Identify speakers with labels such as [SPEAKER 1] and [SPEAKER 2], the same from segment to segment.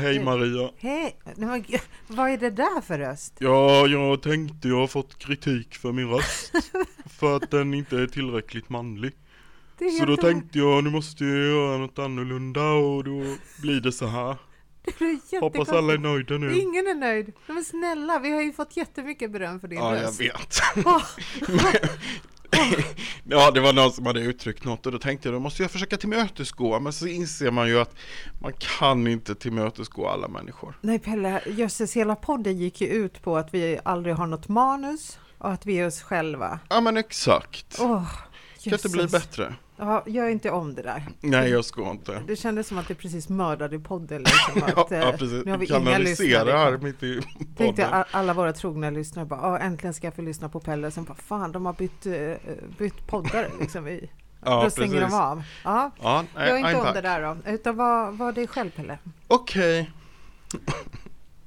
[SPEAKER 1] Hej Maria.
[SPEAKER 2] Hej! Men Vad är det där för röst?
[SPEAKER 1] Ja, jag tänkte jag har fått kritik för min röst. för att den inte är tillräckligt manlig.
[SPEAKER 2] Det är
[SPEAKER 1] Så då
[SPEAKER 2] helt-
[SPEAKER 1] tänkte jag nu måste jag göra något annorlunda och då blir det så här.
[SPEAKER 2] det.
[SPEAKER 1] Hoppas alla är nöjda nu.
[SPEAKER 2] Ingen är nöjd. Men snälla, vi har ju fått jättemycket beröm för din
[SPEAKER 1] Ja, jag
[SPEAKER 2] röst.
[SPEAKER 1] vet.
[SPEAKER 2] Åh,
[SPEAKER 1] Ja, det var någon som hade uttryckt något och då tänkte jag då måste jag försöka tillmötesgå. Men så inser man ju att man kan inte tillmötesgå alla människor.
[SPEAKER 2] Nej Pelle, jösses hela podden gick ju ut på att vi aldrig har något manus och att vi är oss själva.
[SPEAKER 1] Ja, men exakt.
[SPEAKER 2] Åh,
[SPEAKER 1] kan inte bli bättre.
[SPEAKER 2] Ja, gör inte om det där.
[SPEAKER 1] Nej, jag ska inte.
[SPEAKER 2] Det kändes som att du precis mördade podden. Liksom, att, eh,
[SPEAKER 1] ja precis.
[SPEAKER 2] Nu har vi
[SPEAKER 1] Kanalisera här mitt i
[SPEAKER 2] Tänkte
[SPEAKER 1] podden.
[SPEAKER 2] a- alla våra trogna lyssnare bara, "Ja, äntligen ska jag få lyssna på Pelle. Sen bara, fan de har bytt, eh, bytt poddare liksom. I.
[SPEAKER 1] Ja,
[SPEAKER 2] då stänger
[SPEAKER 1] precis.
[SPEAKER 2] de av. Ja,
[SPEAKER 1] Ja, nej,
[SPEAKER 2] gör inte om
[SPEAKER 1] back.
[SPEAKER 2] det där då. Utan var, var dig själv Pelle.
[SPEAKER 1] Okej.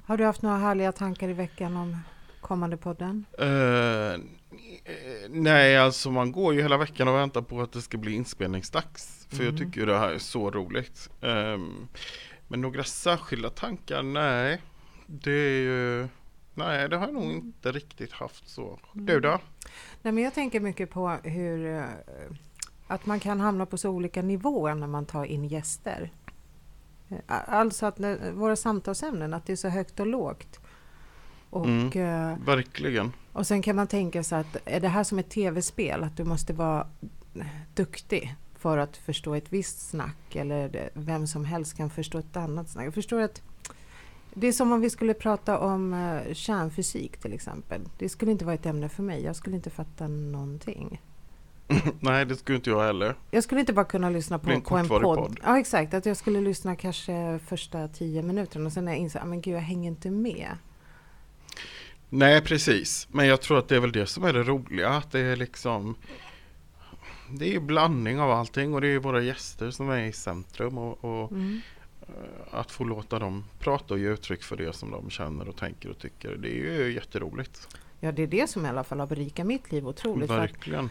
[SPEAKER 2] Har du haft några härliga tankar i veckan om kommande podden?
[SPEAKER 1] Eh, nej, alltså man går ju hela veckan och väntar på att det ska bli inspelningsdags. För jag
[SPEAKER 2] Mm.
[SPEAKER 1] tycker ju det här är så roligt. Ehm, men några särskilda tankar, nej. Det är ju... Nej, det har jag nog inte riktigt haft så. Du då?
[SPEAKER 2] Nej, men jag tänker mycket på hur eh, att man kan hamna på så olika nivåer när man tar in gäster. Eh, Alltså att våra samtalsämnen, att det är så högt och lågt. Och,
[SPEAKER 1] Mm.
[SPEAKER 2] eh,
[SPEAKER 1] Verkligen.
[SPEAKER 2] och sen kan man tänka sig att är det här som ett tv-spel? Att du måste vara duktig för att förstå ett visst snack eller vem som helst kan förstå ett annat snack. Jag förstår att det är som om vi skulle prata om eh, kärnfysik till exempel. Det skulle inte vara ett ämne för mig. Jag skulle inte fatta någonting.
[SPEAKER 1] nej, det skulle inte jag heller.
[SPEAKER 2] Jag skulle inte bara kunna lyssna på,
[SPEAKER 1] en
[SPEAKER 2] på en podd.
[SPEAKER 1] podd.
[SPEAKER 2] Ja, exakt. Att jag skulle lyssna kanske första tio minuterna och sen när jag inser att men gud, jag hänger inte med.
[SPEAKER 1] Nej, precis. Men jag tror att det är väl det som är det roliga. Att det är liksom... Det är ju blandning av allting och det är våra gäster som är i centrum. Och, och
[SPEAKER 2] Mm.
[SPEAKER 1] eh, att få låta dem prata och ge uttryck för det som de känner och tänker och tycker. Det är ju jätteroligt.
[SPEAKER 2] Ja, det är det som i alla fall har berikat mitt liv otroligt. För att
[SPEAKER 1] Verkligen.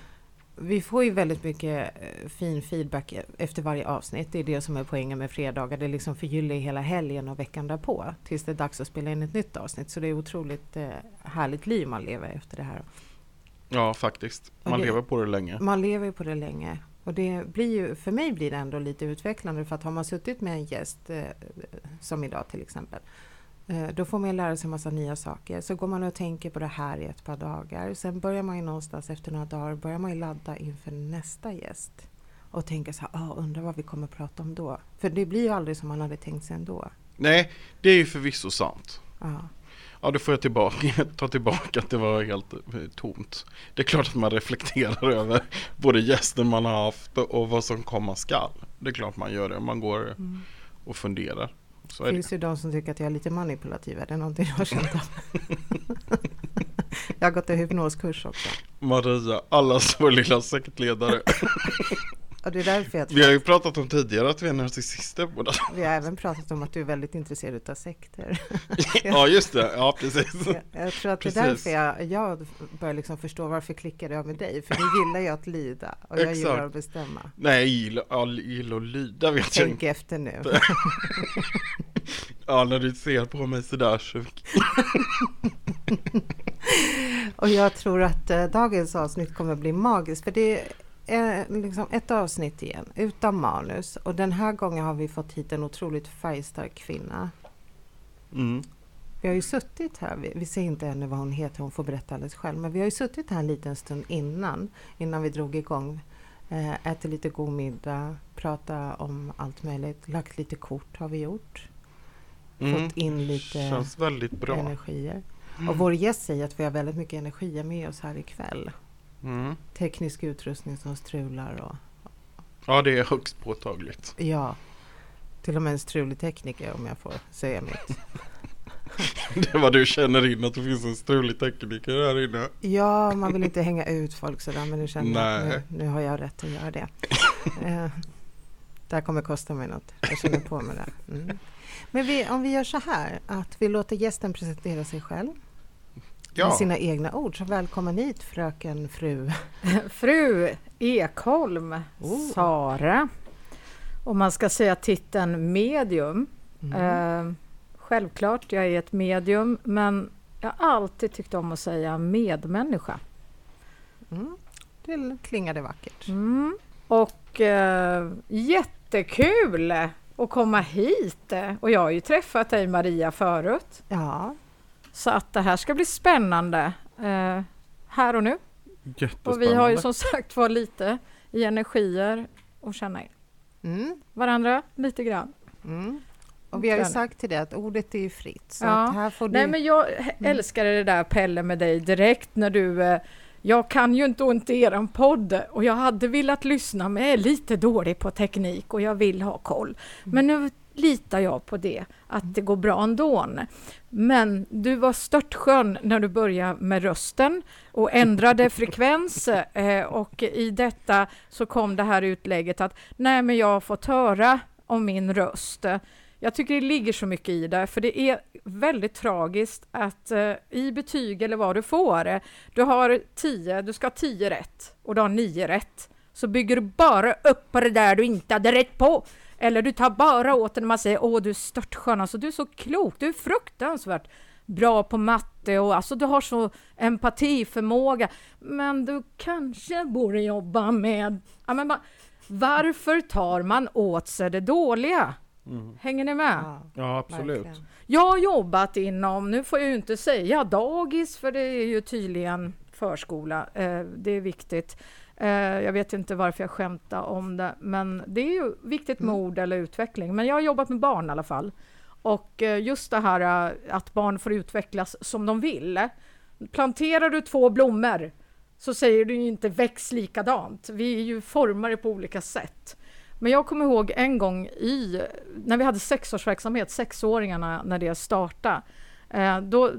[SPEAKER 2] Vi får ju väldigt mycket eh, fin feedback efter varje avsnitt. Det är det som är poängen med fredagar. Det liksom förgyller hela helgen och veckan därpå. Tills det är dags att spela in ett nytt avsnitt. Så det är otroligt eh, härligt liv man lever efter det här.
[SPEAKER 1] Ja, faktiskt. Man
[SPEAKER 2] det-
[SPEAKER 1] lever på det länge.
[SPEAKER 2] Man lever ju på det länge. Och det blir ju, för mig blir det ändå lite utvecklande för att har man suttit med en gäst, eh, som idag till exempel, då får man lära sig en massa nya saker. Så går man och tänker på det här i ett par dagar. Sen börjar man ju någonstans efter några dagar, börjar man ladda inför nästa gäst. Och tänka så här, ah, undrar vad vi kommer att prata om då. För det blir ju aldrig som man hade tänkt sig ändå.
[SPEAKER 1] Nej, det är ju förvisso sant.
[SPEAKER 2] Ja.
[SPEAKER 1] Ja, då får jag tillbaka, ta tillbaka att det var helt eh, tomt. Det är klart att man reflekterar över både gästen man har haft och vad som komma skall. Det är klart man gör det. Man går
[SPEAKER 2] Mm.
[SPEAKER 1] och funderar. Så
[SPEAKER 2] Det
[SPEAKER 1] är det.
[SPEAKER 2] finns ju de som tycker att jag är lite manipulativ. Är det någonting jag har känt av? jag har gått en hypnoskurs också.
[SPEAKER 1] Maria, allas vår lilla sektledare.
[SPEAKER 2] Och det är därför jag tror
[SPEAKER 1] Vi har ju pratat om tidigare att vi är narcissister båda.
[SPEAKER 2] Vi har även pratat om att du är väldigt intresserad av sekter.
[SPEAKER 1] Ja, just det. Ja, precis.
[SPEAKER 2] Jag, jag tror att det är
[SPEAKER 1] Precis.
[SPEAKER 2] därför jag, jag börjar liksom förstå varför klickade jag med dig. För du gillar ju att lyda och jag gillar
[SPEAKER 1] Exakt.
[SPEAKER 2] att bestämma.
[SPEAKER 1] Nej, jag gillar, ja, gillar att lyda vet jag
[SPEAKER 2] Tänk efter nu.
[SPEAKER 1] Ja, när du ser på mig sådär så.
[SPEAKER 2] Och jag tror att eh, dagens avsnitt kommer bli magiskt. För det är liksom ett avsnitt igen, utan manus. Och den här gången har vi fått hit en otroligt färgstark kvinna.
[SPEAKER 1] Mm.
[SPEAKER 2] Vi har ju suttit här, vi, vi ser inte ännu vad hon heter, hon får berätta alldeles själv. Men vi har ju suttit här en liten stund innan, innan vi drog igång. Eh, ätit lite god middag, pratat om allt möjligt, lagt lite kort har vi gjort.
[SPEAKER 1] Mm.
[SPEAKER 2] Fått in lite
[SPEAKER 1] Känns väldigt bra.
[SPEAKER 2] energier. Och vår gäst säger att vi har väldigt mycket energier med oss här ikväll.
[SPEAKER 1] Mm.
[SPEAKER 2] Teknisk utrustning som strular och
[SPEAKER 1] Ja, det är högst påtagligt.
[SPEAKER 2] ja, till och med en strulig tekniker om jag får säga mitt.
[SPEAKER 1] Det är vad du känner in att det finns en strulig tekniker här inne.
[SPEAKER 2] Ja, man vill inte hänga ut folk sådär, men nu känner jag att nu, nu har jag rätt att göra det. Eh, det här kommer kosta mig något. Jag känner på mig det. Mm. Men vi, om vi gör så här, att vi låter gästen presentera sig själv med
[SPEAKER 1] Ja,
[SPEAKER 2] sina egna ord. Så välkommen hit, fröken fru.
[SPEAKER 3] Fru Ekholm,
[SPEAKER 2] Oh.
[SPEAKER 3] Sara. Om man ska säga titeln medium Mm. Eh, självklart, jag är ett medium, men jag har alltid tyckt om att säga medmänniska.
[SPEAKER 2] Mm. Det klingade vackert.
[SPEAKER 3] Mm. Och eh, jättekul att komma hit. Och jag har ju träffat dig Maria förut.
[SPEAKER 2] Ja.
[SPEAKER 3] Så att det här ska bli spännande eh, här och nu. Och vi har ju som sagt var lite i energier att känna in mm. varandra lite grann.
[SPEAKER 2] Mm. Och vi har ju sagt till dig att ordet är ju fritt. Så
[SPEAKER 3] ja.
[SPEAKER 2] här får du...
[SPEAKER 3] Nej, men jag mm. älskade det där Pelle med dig direkt när du eh, jag kan ju inte ont i eran podd och jag hade velat lyssna men jag är lite dålig på teknik och jag vill ha koll. Mm. Men nu litar jag på det, att det går bra ändå. Men du var störtskön när du började med rösten och ändrade frekvens eh, och i detta så kom det här utlägget att nej men jag har fått höra om min röst. Jag tycker det ligger så mycket i det, för det är väldigt tragiskt att uh, i betyg eller vad du får, du har 10, du ska ha 10 rätt och du har 9 rätt. Så bygger du bara upp på det där du inte hade rätt på. Eller du tar bara åt när man säger åh du är störtskön, alltså du är så klok, du är fruktansvärt bra på matte och alltså du har så empatiförmåga. Men du kanske borde jobba med... Ja, men varför tar man åt sig det dåliga? Mm. Hänger ni med?
[SPEAKER 1] Ja, ja absolut. Verkligen.
[SPEAKER 3] Jag har jobbat inom, nu får jag ju inte säga dagis, för det är ju tydligen förskola. Eh, det är viktigt. Eh, jag vet inte varför jag skämtar om det, men det är ju viktigt med mm. ord eller utveckling. Men jag har jobbat med barn i alla fall. Och eh, just det här eh, att barn får utvecklas som de vill. Planterar du två blommor så säger du ju inte väx likadant. Vi är ju formade på olika sätt. Men jag kommer ihåg en gång i, när vi hade sexårsverksamhet, sexåringarna, när det startade. Då,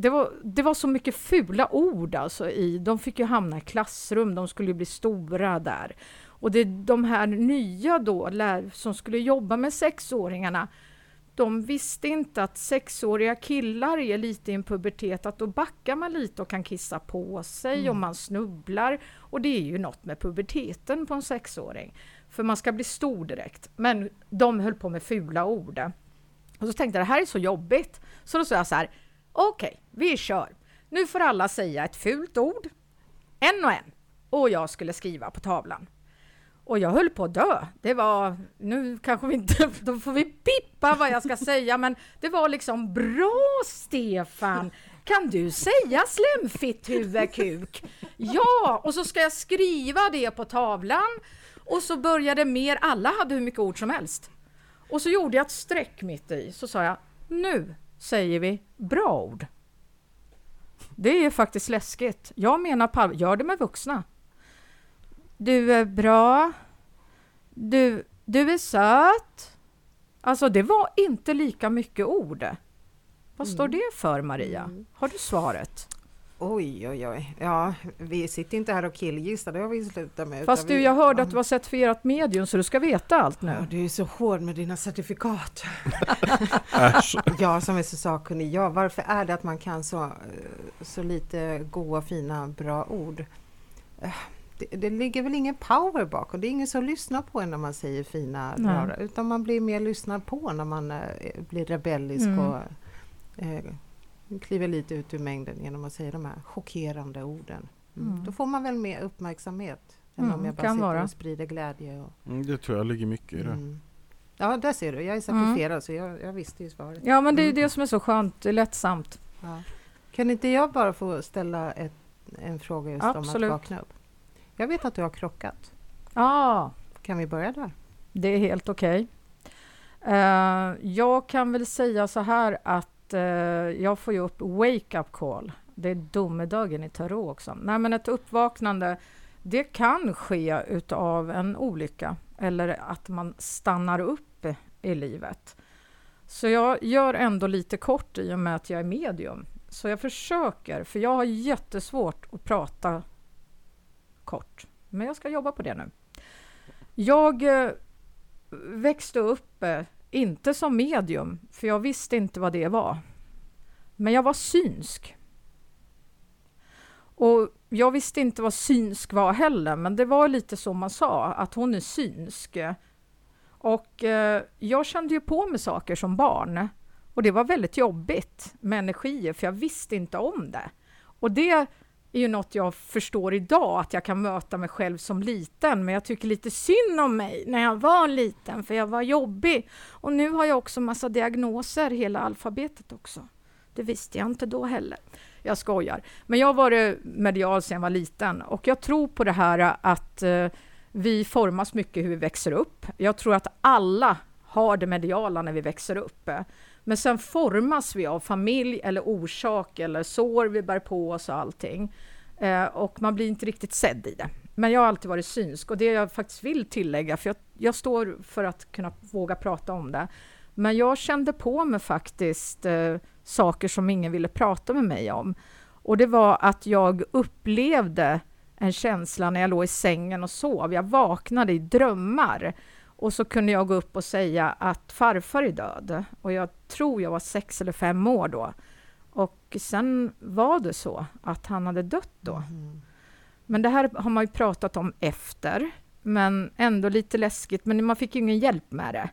[SPEAKER 3] det, var, det var så mycket fula ord alltså i, de fick ju hamna i klassrum, de skulle ju bli stora där. Och det de här nya då, lär, som skulle jobba med sexåringarna, de visste inte att sexåriga killar är lite i en pubertet, att då backar man lite och kan kissa på sig mm. och man snubblar. Och det är ju något med puberteten på en sexåring för man ska bli stor direkt. Men de höll på med fula ord. Och så tänkte jag, det här är så jobbigt. Så då sa jag så här, okej, okay, vi kör. Nu får alla säga ett fult ord, en och en. Och jag skulle skriva på tavlan. Och jag höll på att dö. Det var, nu kanske vi inte, då får vi pippa vad jag ska säga, men det var liksom bra Stefan! Kan du säga slemfitt huvudkuk? Ja, och så ska jag skriva det på tavlan och så började mer, alla hade hur mycket ord som helst. Och så gjorde jag ett streck mitt i, så sa jag nu säger vi bra ord. Det är faktiskt läskigt. Jag menar på gör det med vuxna. Du är bra. Du, du är söt. Alltså det var inte lika mycket ord. Vad står mm. det för Maria? Mm. Har du svaret?
[SPEAKER 2] Oj, oj, oj. Ja, vi sitter inte här och killgissar, det har vi slutat med.
[SPEAKER 3] Fast du, jag hörde att du har certifierat medium, så du ska veta allt nu. Ja,
[SPEAKER 2] du är så hård med dina certifikat. jag som är så sakkunnig, ja, varför är det att man kan så, så lite goa, fina, bra ord? Eh, det, det ligger väl ingen power bakom, det är ingen som lyssnar på en när man säger fina, bra, utan man blir mer lyssnad på när man äh, blir rebellisk mm. och äh, kliver lite ut ur mängden genom att säga de här chockerande orden. Mm. Mm. Då får man väl mer uppmärksamhet än om mm, jag bara sitter vara. och sprider glädje. Och,
[SPEAKER 1] mm, det tror jag ligger mycket i det. Mm.
[SPEAKER 2] Ja, där ser du. Jag är certifierad så jag, jag visste ju svaret.
[SPEAKER 3] Ja, men det är det som är så skönt. Det är lättsamt. Ja.
[SPEAKER 2] Kan inte jag bara få ställa ett, en fråga just Absolut. om att vakna upp? Jag vet att du har krockat.
[SPEAKER 3] Ja.
[SPEAKER 2] Kan vi börja där?
[SPEAKER 3] Det är helt okej. Okay. Uh, eh, jag kan väl säga så här att eh, jag får ju upp wake-up call. Det är domedagen i tarot också. Nej, men ett uppvaknande, det kan ske utav en olycka eller att man stannar upp i livet. Så jag gör ändå lite kort i och med att jag är medium. Så jag försöker, för jag har jättesvårt att prata kort. Men jag ska jobba på det nu. Jag eh, växte upp eh, inte som medium, för jag visste inte vad det var. Men jag var synsk. Och jag visste inte vad synsk var heller, men det var lite så man sa, att hon är synsk. Och eh, jag kände ju på mig saker som barn och det var väldigt jobbigt med energier för jag visste inte om det. Och det är ju något jag förstår idag, att jag kan möta mig själv som liten, men jag tycker lite synd om mig när jag var liten, för jag var jobbig. Och nu har jag också massa diagnoser, hela alfabetet också. Det visste jag inte då heller. Jag skojar. Men jag har varit medial sedan jag var liten och jag tror på det här att eh, vi formas mycket hur vi växer upp. Jag tror att alla har det mediala när vi växer upp. Men sen formas vi av familj eller orsak eller sår vi bär på oss och allting. Eh, och man blir inte riktigt sedd i det. Men jag har alltid varit synsk och det jag faktiskt vill tillägga, för jag, jag står för att kunna våga prata om det. Men jag kände på mig faktiskt eh, saker som ingen ville prata med mig om. Och det var att jag upplevde en känsla när jag låg i sängen och sov. Jag vaknade i drömmar och så kunde jag gå upp och säga att farfar är död. Och jag tror jag var sex eller fem år då. Och sen var det så att han hade dött då. Mm. Men det här har man ju pratat om efter, men ändå lite läskigt. Men man fick ju ingen hjälp med det.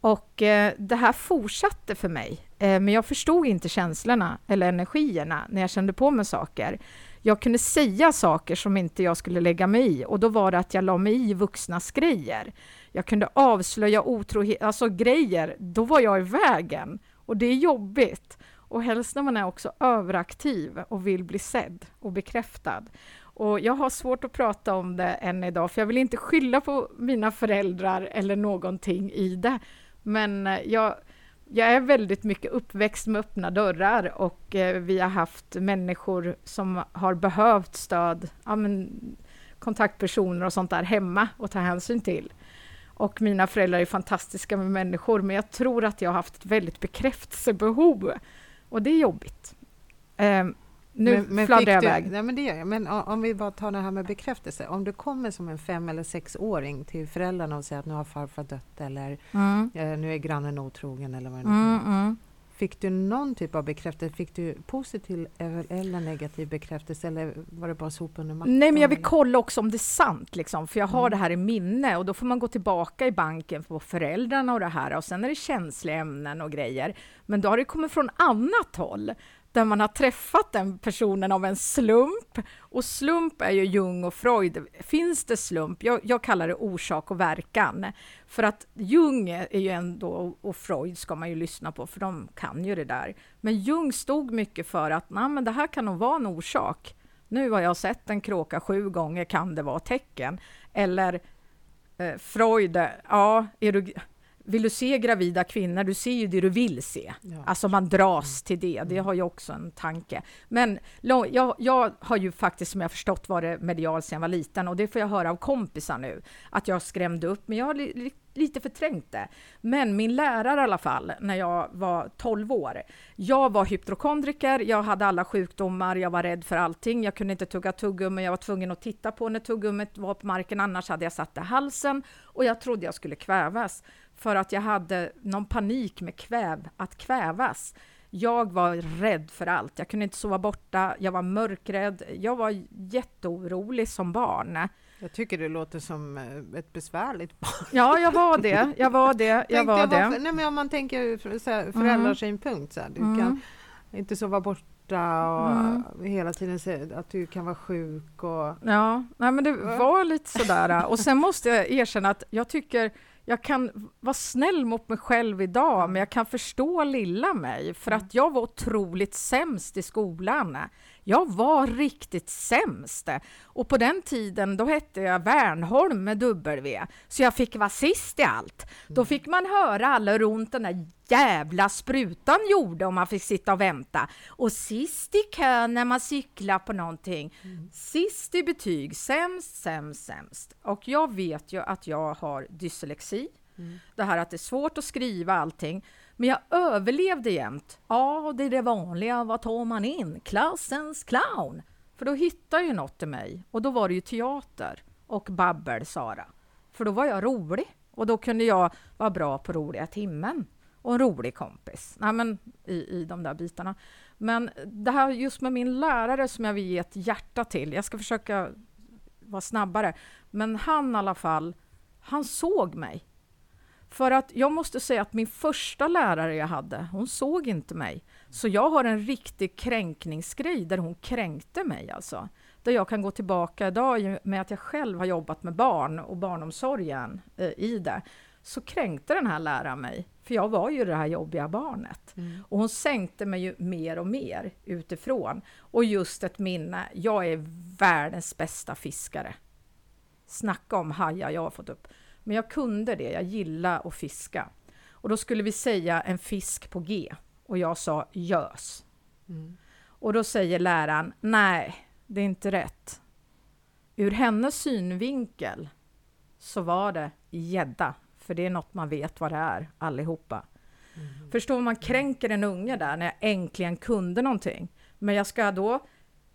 [SPEAKER 3] Och eh, det här fortsatte för mig, eh, men jag förstod inte känslorna eller energierna när jag kände på mig saker. Jag kunde säga saker som inte jag skulle lägga mig i och då var det att jag la mig i vuxnas grejer. Jag kunde avslöja otrohet, alltså grejer, då var jag i vägen och det är jobbigt. Och helst när man är också överaktiv och vill bli sedd och bekräftad. Och jag har svårt att prata om det än idag, för jag vill inte skylla på mina föräldrar eller någonting i det. Men eh, jag, jag är väldigt mycket uppväxt med öppna dörrar och eh, vi har haft människor som har behövt stöd, ja, men, kontaktpersoner och sånt där hemma att ta hänsyn till. Och mina föräldrar är fantastiska med människor, men jag tror att jag har haft ett väldigt bekräftelsebehov och det är jobbigt. Um, nu men, men fladdrar jag iväg.
[SPEAKER 2] Ja, men det gör jag. Men om vi bara tar det här med bekräftelse. Om du kommer som en fem eller sexåring till föräldrarna och säger att nu har farfar dött eller mm. eh, nu är grannen otrogen eller vad det nu mm, mm. Fick du någon typ av bekräftelse? Fick du positiv eller negativ bekräftelse eller var det bara sop under mattan?
[SPEAKER 3] Nej, men jag vill kolla också om det är sant, liksom, för jag har mm. det här i minne och då får man gå tillbaka i banken på föräldrarna och det här och sen är det känsliga ämnen och grejer. Men då har det kommit från annat håll där man har träffat den personen av en slump. Och slump är ju Jung och Freud. Finns det slump? Jag, jag, kallar det orsak och verkan. För att Jung är ju ändå, och Freud ska man ju lyssna på, för de kan ju det där. Men Jung stod mycket för att Nej, men det här kan nog vara en orsak. Nu har jag sett en kråka sju gånger, kan det vara tecken? Eller eh, Freud, ja, är du vill du se gravida kvinnor, du ser ju det du vill se. Ja. Alltså man dras till det, det har ju också en tanke. Men jag, jag har ju faktiskt, som jag förstått, varit medial sedan jag var liten. Och det får jag höra av kompisar nu, att jag skrämde upp, men jag har li, lite förträngt det. Men min lärare i alla fall, när jag var 12 år, jag var hypokondriker, jag hade alla sjukdomar, jag var rädd för allting, jag kunde inte tugga tuggummi, jag var tvungen att titta på när tuggummit var på marken, annars hade jag satt det i halsen och jag trodde jag skulle kvävas för att jag hade någon panik med kväv, att kvävas. Jag var rädd för allt. Jag kunde inte sova borta. Jag var mörkrädd. Jag var jätteorolig som barn.
[SPEAKER 2] Jag tycker det låter som eh, ett besvärligt barn.
[SPEAKER 3] Ja, jag var det. Jag var det. Jag var det.
[SPEAKER 2] Varför, nej, men om man tänker så här, föräldrasynpunkt, så här, du mm. kan inte sova borta och mm. hela tiden säga att du kan vara sjuk. Och...
[SPEAKER 3] Ja, nej, men det var lite sådär. Och sen måste jag erkänna att jag tycker jag kan vara snäll mot mig själv idag, men jag kan förstå lilla mig, för att jag var otroligt sämst i skolan. Jag var riktigt sämst. Och på den tiden, då hette jag Wernholm med W, så jag fick vara sist i allt. Då mm. fick man höra alla runt den där jävla sprutan gjorde om man fick sitta och vänta. Och sist i kön när man cyklar på någonting. Mm. Sist i betyg, sämst, sämst, sämst. Och jag vet ju att jag har dyslexi. Mm. Det här att det är svårt att skriva allting. Men jag överlevde jämt. Ja, det är det vanliga. Vad tar man in? Klassens clown. För då hittade ju något i mig. Och då var det ju teater och babbel, Sara. För då var jag rolig. Och då kunde jag vara bra på roliga timmen. Och en rolig kompis. Nej, men i, i de där bitarna. Men det här just med min lärare som jag vill ge ett hjärta till. Jag ska försöka vara snabbare. Men han i alla fall, han såg mig. För att jag måste säga att min första lärare jag hade, hon såg inte mig. Så jag har en riktig kränkningsgrej där hon kränkte mig alltså. Där jag kan gå tillbaka idag med att jag själv har jobbat med barn och barnomsorgen eh, i det. Så kränkte den här läraren mig, för jag var ju det här jobbiga barnet.
[SPEAKER 2] Mm.
[SPEAKER 3] Och hon sänkte mig ju mer och mer utifrån. Och just ett minne, jag är världens bästa fiskare. Snacka om hajar jag har fått upp. Men jag kunde det, jag gillar att fiska. Och då skulle vi säga en fisk på G. Och jag sa gös.
[SPEAKER 2] Mm.
[SPEAKER 3] Och då säger läraren, nej, det är inte rätt. Ur hennes synvinkel så var det gädda, för det är något man vet vad det är allihopa.
[SPEAKER 2] Mm.
[SPEAKER 3] Förstår man kränker en unge där när jag äntligen kunde någonting. Men jag ska då,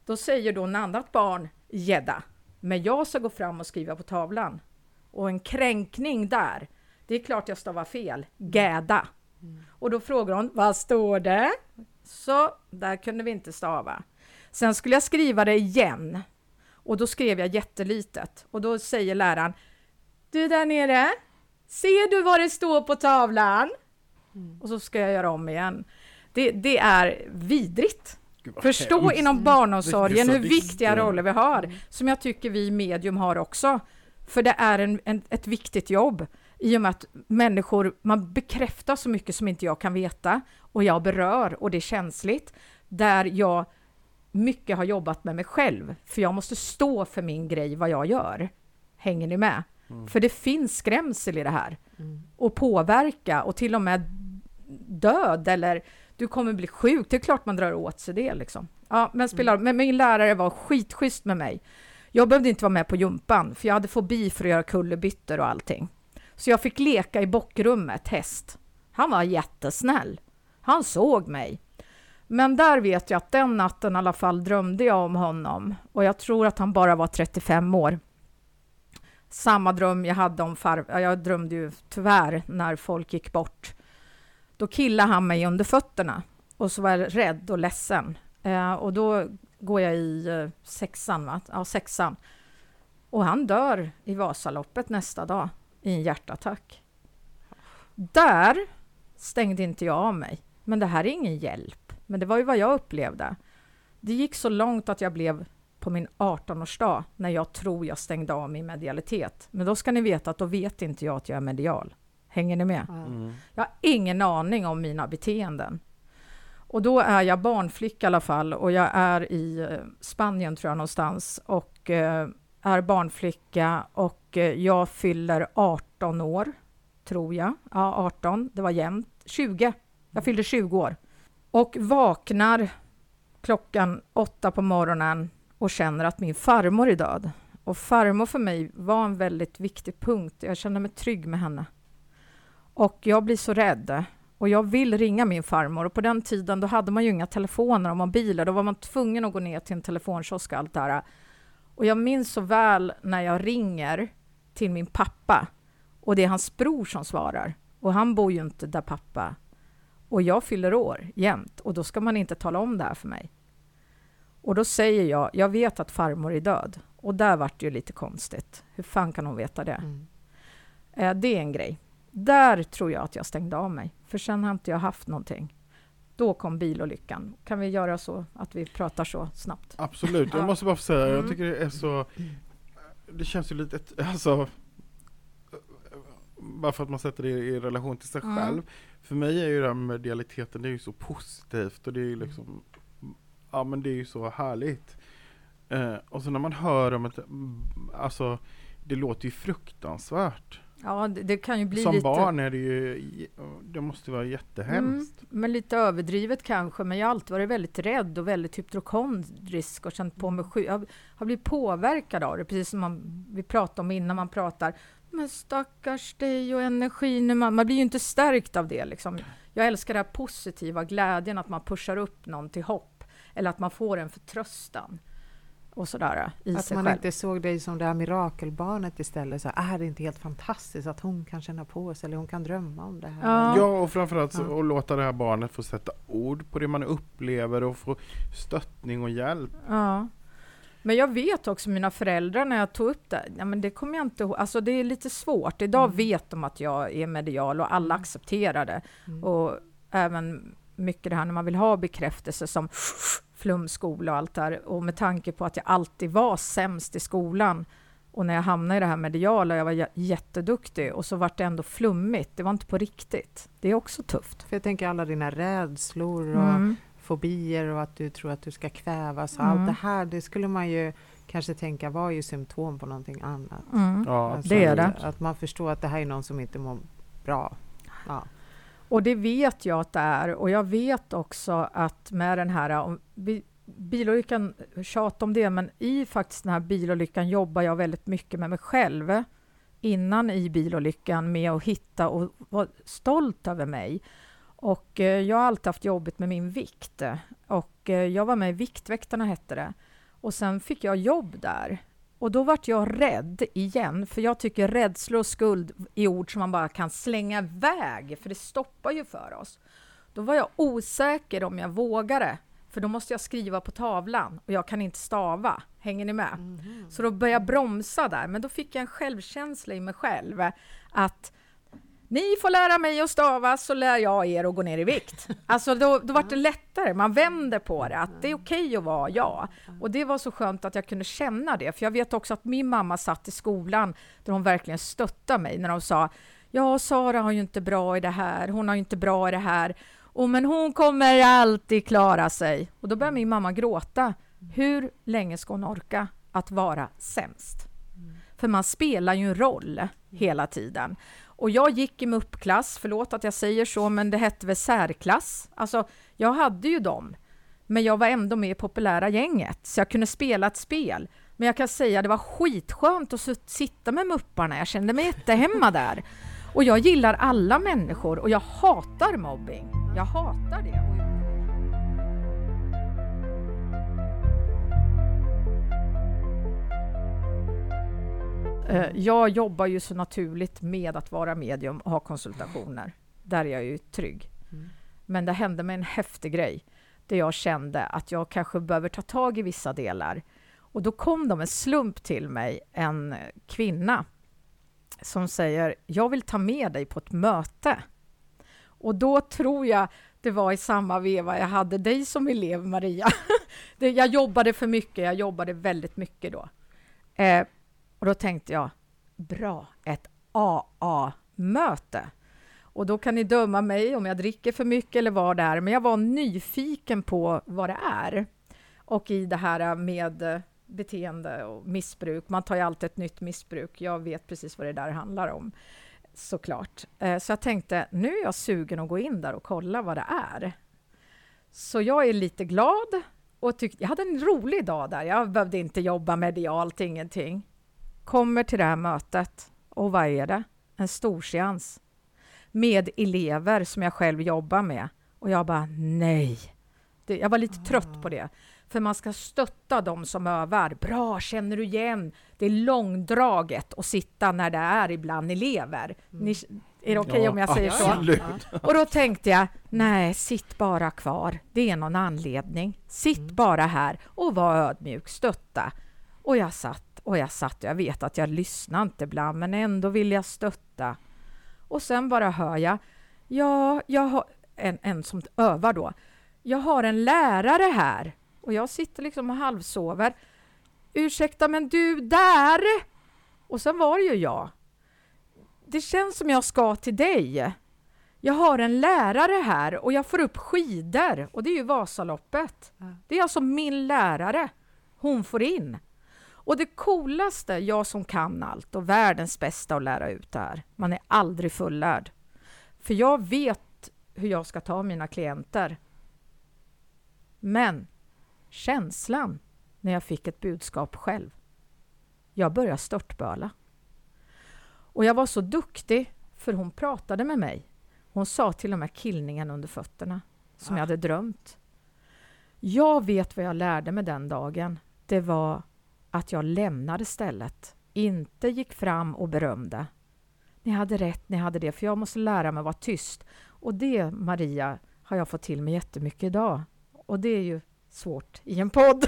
[SPEAKER 3] då säger då en annat barn gädda. Men jag ska gå fram och skriva på tavlan. Och en kränkning där, det är klart jag stavar fel, gäda.
[SPEAKER 2] Mm.
[SPEAKER 3] Och då frågar hon, vad står det? Så där kunde vi inte stava. Sen skulle jag skriva det igen. Och då skrev jag jättelitet. Och då säger läraren, du där nere, ser du vad det står på tavlan?
[SPEAKER 2] Mm.
[SPEAKER 3] Och så ska jag göra om igen. Det, det är vidrigt. Förstå
[SPEAKER 1] hemskt.
[SPEAKER 3] inom barnomsorgen hur viktiga roller vi har, som jag tycker vi medium har också. För det är en, en, ett viktigt jobb i och med att människor, man bekräftar så mycket som inte jag kan veta och jag berör och det är känsligt. Där jag mycket har jobbat med mig själv, för jag måste stå för min grej, vad jag gör. Hänger ni med?
[SPEAKER 1] Mm.
[SPEAKER 3] För det finns skrämsel i det här
[SPEAKER 2] Mm.
[SPEAKER 3] och påverka och till och med död eller du kommer bli sjuk. Det är klart man drar åt sig det liksom. Ja, men spelar Men min lärare var skitschysst med mig. Jag behövde inte vara med på jumpan för jag hade fobi för att göra kullerbyttor och allting. Så jag fick leka i bockrummet, häst. Han var jättesnäll. Han såg mig. Men där vet jag att den natten i alla fall drömde jag om honom och jag tror att han bara var 35 år. Samma dröm jag hade om farfar. Jag drömde ju tyvärr när folk gick bort. Då killade han mig under fötterna och så var jag rädd och ledsen. Eh, och då går jag i eh, sexan, va? Ja, sexan. Och han dör i Vasaloppet nästa dag i en hjärtattack. Där stängde inte jag av mig. Men det här är ingen hjälp. Men det var ju vad jag upplevde. Det gick så långt att jag blev på min 18-årsdag när jag tror jag stängde av min medialitet. Men då ska ni veta att då vet inte jag att jag är medial. Hänger ni med?
[SPEAKER 1] Mm.
[SPEAKER 3] Jag har ingen aning om mina beteenden. Och då är jag barnflicka i alla fall och jag är i eh, Spanien tror jag någonstans och eh, är barnflicka och eh, jag fyller 18 år, tror jag. Ja, 18, det var jämnt. 20, jag fyllde 20 år. Och vaknar klockan åtta på morgonen och känner att min farmor är död. Och farmor för mig var en väldigt viktig punkt. Jag kände mig trygg med henne. Och jag blir så rädd. Och jag vill ringa min farmor. Och på den tiden då hade man ju inga telefoner och mobiler. Då var man tvungen att gå ner till en telefonkiosk och allt det här. Och jag minns så väl när jag ringer till min pappa. Och det är hans bror som svarar. Och han bor ju inte där pappa. Och jag fyller år jämt. Och då ska man inte tala om det här för mig. Och då säger jag, jag vet att farmor är död. Och där vart det ju lite konstigt. Hur fan kan hon veta det?
[SPEAKER 2] Mm.
[SPEAKER 3] Eh, det är en grej. Där tror jag att jag stängde av mig, för sen har inte jag haft någonting. Då kom bilolyckan. Kan vi göra så att vi pratar så snabbt?
[SPEAKER 1] Absolut, jag
[SPEAKER 3] Ja.
[SPEAKER 1] måste bara få säga, jag
[SPEAKER 3] Mm.
[SPEAKER 1] tycker det är så Det känns ju lite, alltså Bara för att man sätter det i relation till sig
[SPEAKER 3] Mm.
[SPEAKER 1] själv För mig är ju det här med medialiteten, det är ju så positivt och det är ju liksom Ja men det är ju så härligt eh, Och så när man hör om ett Alltså Det låter ju fruktansvärt
[SPEAKER 3] Ja, det, det kan ju bli
[SPEAKER 1] Som
[SPEAKER 3] lite...
[SPEAKER 1] barn är det ju Det måste vara jättehemskt
[SPEAKER 3] Men lite överdrivet kanske, men jag har alltid varit väldigt rädd och väldigt hypokondrisk och känt på mig sjuk. Jag har blivit påverkad av det, precis som man, vi pratade om innan man pratar. Men stackars dig och energin, man, man blir ju inte stärkt av det. Liksom. Jag älskar det här positiva, glädjen att man pushar upp någon till hopp, eller att man får en förtröstan och sådär i
[SPEAKER 2] Att
[SPEAKER 3] sig
[SPEAKER 2] man
[SPEAKER 3] själv.
[SPEAKER 2] inte såg dig som det här mirakelbarnet istället. Så, är det inte helt fantastiskt att hon kan känna på sig eller hon kan drömma om det här?
[SPEAKER 3] Ja.
[SPEAKER 1] Ja, och framförallt så,
[SPEAKER 2] Ja.
[SPEAKER 1] att låta det här barnet få sätta ord på det man upplever och få stöttning och hjälp.
[SPEAKER 3] Ja. Men jag vet också mina föräldrar när jag tog upp det, ja, men det kommer jag inte ihåg, alltså det är lite svårt. Idag
[SPEAKER 2] Mm.
[SPEAKER 3] vet de att jag är medial och alla
[SPEAKER 2] Mm.
[SPEAKER 3] accepterar det.
[SPEAKER 2] Mm.
[SPEAKER 3] Och även mycket det här när man vill ha bekräftelse som flumskola och allt där. Och med tanke på att jag alltid var sämst i skolan och när jag hamnade i det här mediala, jag var jätteduktig och så vart det ändå flummigt. Det var inte på riktigt. Det är också tufft.
[SPEAKER 2] För jag tänker alla dina rädslor och
[SPEAKER 3] Mm.
[SPEAKER 2] fobier och att du tror att du ska kvävas. och
[SPEAKER 3] Mm.
[SPEAKER 2] Allt det här, det skulle man ju kanske tänka var ju symptom på någonting annat.
[SPEAKER 3] Mm.
[SPEAKER 1] Ja,
[SPEAKER 2] Alltså,
[SPEAKER 3] det är det.
[SPEAKER 2] Att man förstår att det här är någon som inte mår bra. Ja.
[SPEAKER 3] Och det vet jag att det är. Och jag vet också att med den här om bi- bilolyckan, tjat om det, men i faktiskt den här bilolyckan jobbar jag väldigt mycket med mig själv innan i bilolyckan med att hitta och vara stolt över mig. Och eh, jag har alltid haft jobbigt med min vikt. Och eh, jag var med i Viktväktarna hette det. Och sen fick jag jobb där. Och då vart jag rädd igen, för jag tycker rädslor och skuld är ord som man bara kan slänga iväg, för det stoppar ju för oss. Då var jag osäker om jag vågade, för då måste jag skriva på tavlan och jag kan inte stava. Hänger ni med?
[SPEAKER 2] Mhm.
[SPEAKER 3] Så då började jag bromsa där, men då fick jag en självkänsla i mig själv att ni får lära mig att stava så lär jag er att gå ner i vikt. Alltså då, då var det lättare, man vänder på det, att det är okej att vara jag. Och det var så skönt att jag kunde känna det, för jag vet också att min mamma satt i skolan där hon verkligen stöttade mig när de sa Ja, Sara har ju inte bra i det här, hon har ju inte bra i det här. Och men hon kommer alltid klara sig. Och då började min mamma gråta. Hur länge ska hon orka att vara sämst? För man spelar ju en roll hela tiden. Och jag gick i MUP-klass, förlåt att jag säger så, men det hette väl särklass. Alltså, jag hade ju dem, men jag var ändå med i populära gänget, så jag kunde spela ett spel. Men jag kan säga, det var skitskönt att sitta med mupparna, jag kände mig jättehemma där. Och jag gillar alla människor och jag hatar mobbing. Jag hatar det. Jag jobbar ju så naturligt med att vara medium och ha konsultationer. Där är jag ju trygg.
[SPEAKER 2] Mm.
[SPEAKER 3] Men det hände mig en häftig grej där jag kände att jag kanske behöver ta tag i vissa delar. Och då kom de en slump till mig, en kvinna som säger jag vill ta med dig på ett möte. Och då tror jag det var i samma veva jag hade dig som elev, Maria. Jag jobbade för mycket, jag jobbade väldigt mycket då. Eh, och då tänkte jag, bra, ett AA-möte. Och då kan ni döma mig om jag dricker för mycket eller vad det är, men jag var nyfiken på vad det är. Och i det här med beteende och missbruk, man tar ju alltid ett nytt missbruk. Jag vet precis vad det där handlar om, såklart. Eh, så jag tänkte, nu är jag sugen att gå in där och kolla vad det är. Så jag är lite glad och tyckte, jag hade en rolig dag där. Jag behövde inte jobba medialt, ingenting. Kommer till det här mötet och vad är det? En storseans med elever som jag själv jobbar med. Och jag bara, nej. Det, jag var lite trött på det. För man ska stötta de som övar. Bra, känner du igen? Det är långdraget att sitta när det är ibland elever. Ni, är det okej
[SPEAKER 1] Ja,
[SPEAKER 3] om jag säger så?
[SPEAKER 1] absolut.
[SPEAKER 3] Och då tänkte jag, nej, sitt bara kvar. Det är någon anledning. Sitt
[SPEAKER 2] Mm.
[SPEAKER 3] bara här och var ödmjuk, stötta. Och jag satt och jag satt. Jag vet att jag lyssnar inte ibland, men ändå vill jag stötta. Och sen bara hör jag, ja, jag har en, en som övar då. Jag har en lärare här och jag sitter liksom och halvsover. Ursäkta, men du där? Och sen var det ju jag. Det känns som jag ska till dig. Jag har en lärare här och jag får upp skidor och det är ju Vasaloppet. Det är alltså min lärare. Hon får in. Och det coolaste, jag som kan allt och världens bästa att lära ut det här, man är aldrig fullärd. För jag vet hur jag ska ta mina klienter. Men känslan när jag fick ett budskap själv. Jag började störtböla. Och jag var så duktig för hon pratade med mig. Hon sa till och med killningen under fötterna som
[SPEAKER 2] Ah.
[SPEAKER 3] jag hade drömt. Jag vet vad jag lärde mig den dagen. Det var att jag lämnade stället, inte gick fram och berömde. Ni hade rätt, ni hade det, för jag måste lära mig att vara tyst. Och det, Maria, har jag fått till mig jättemycket idag. Och det är ju svårt i en podd.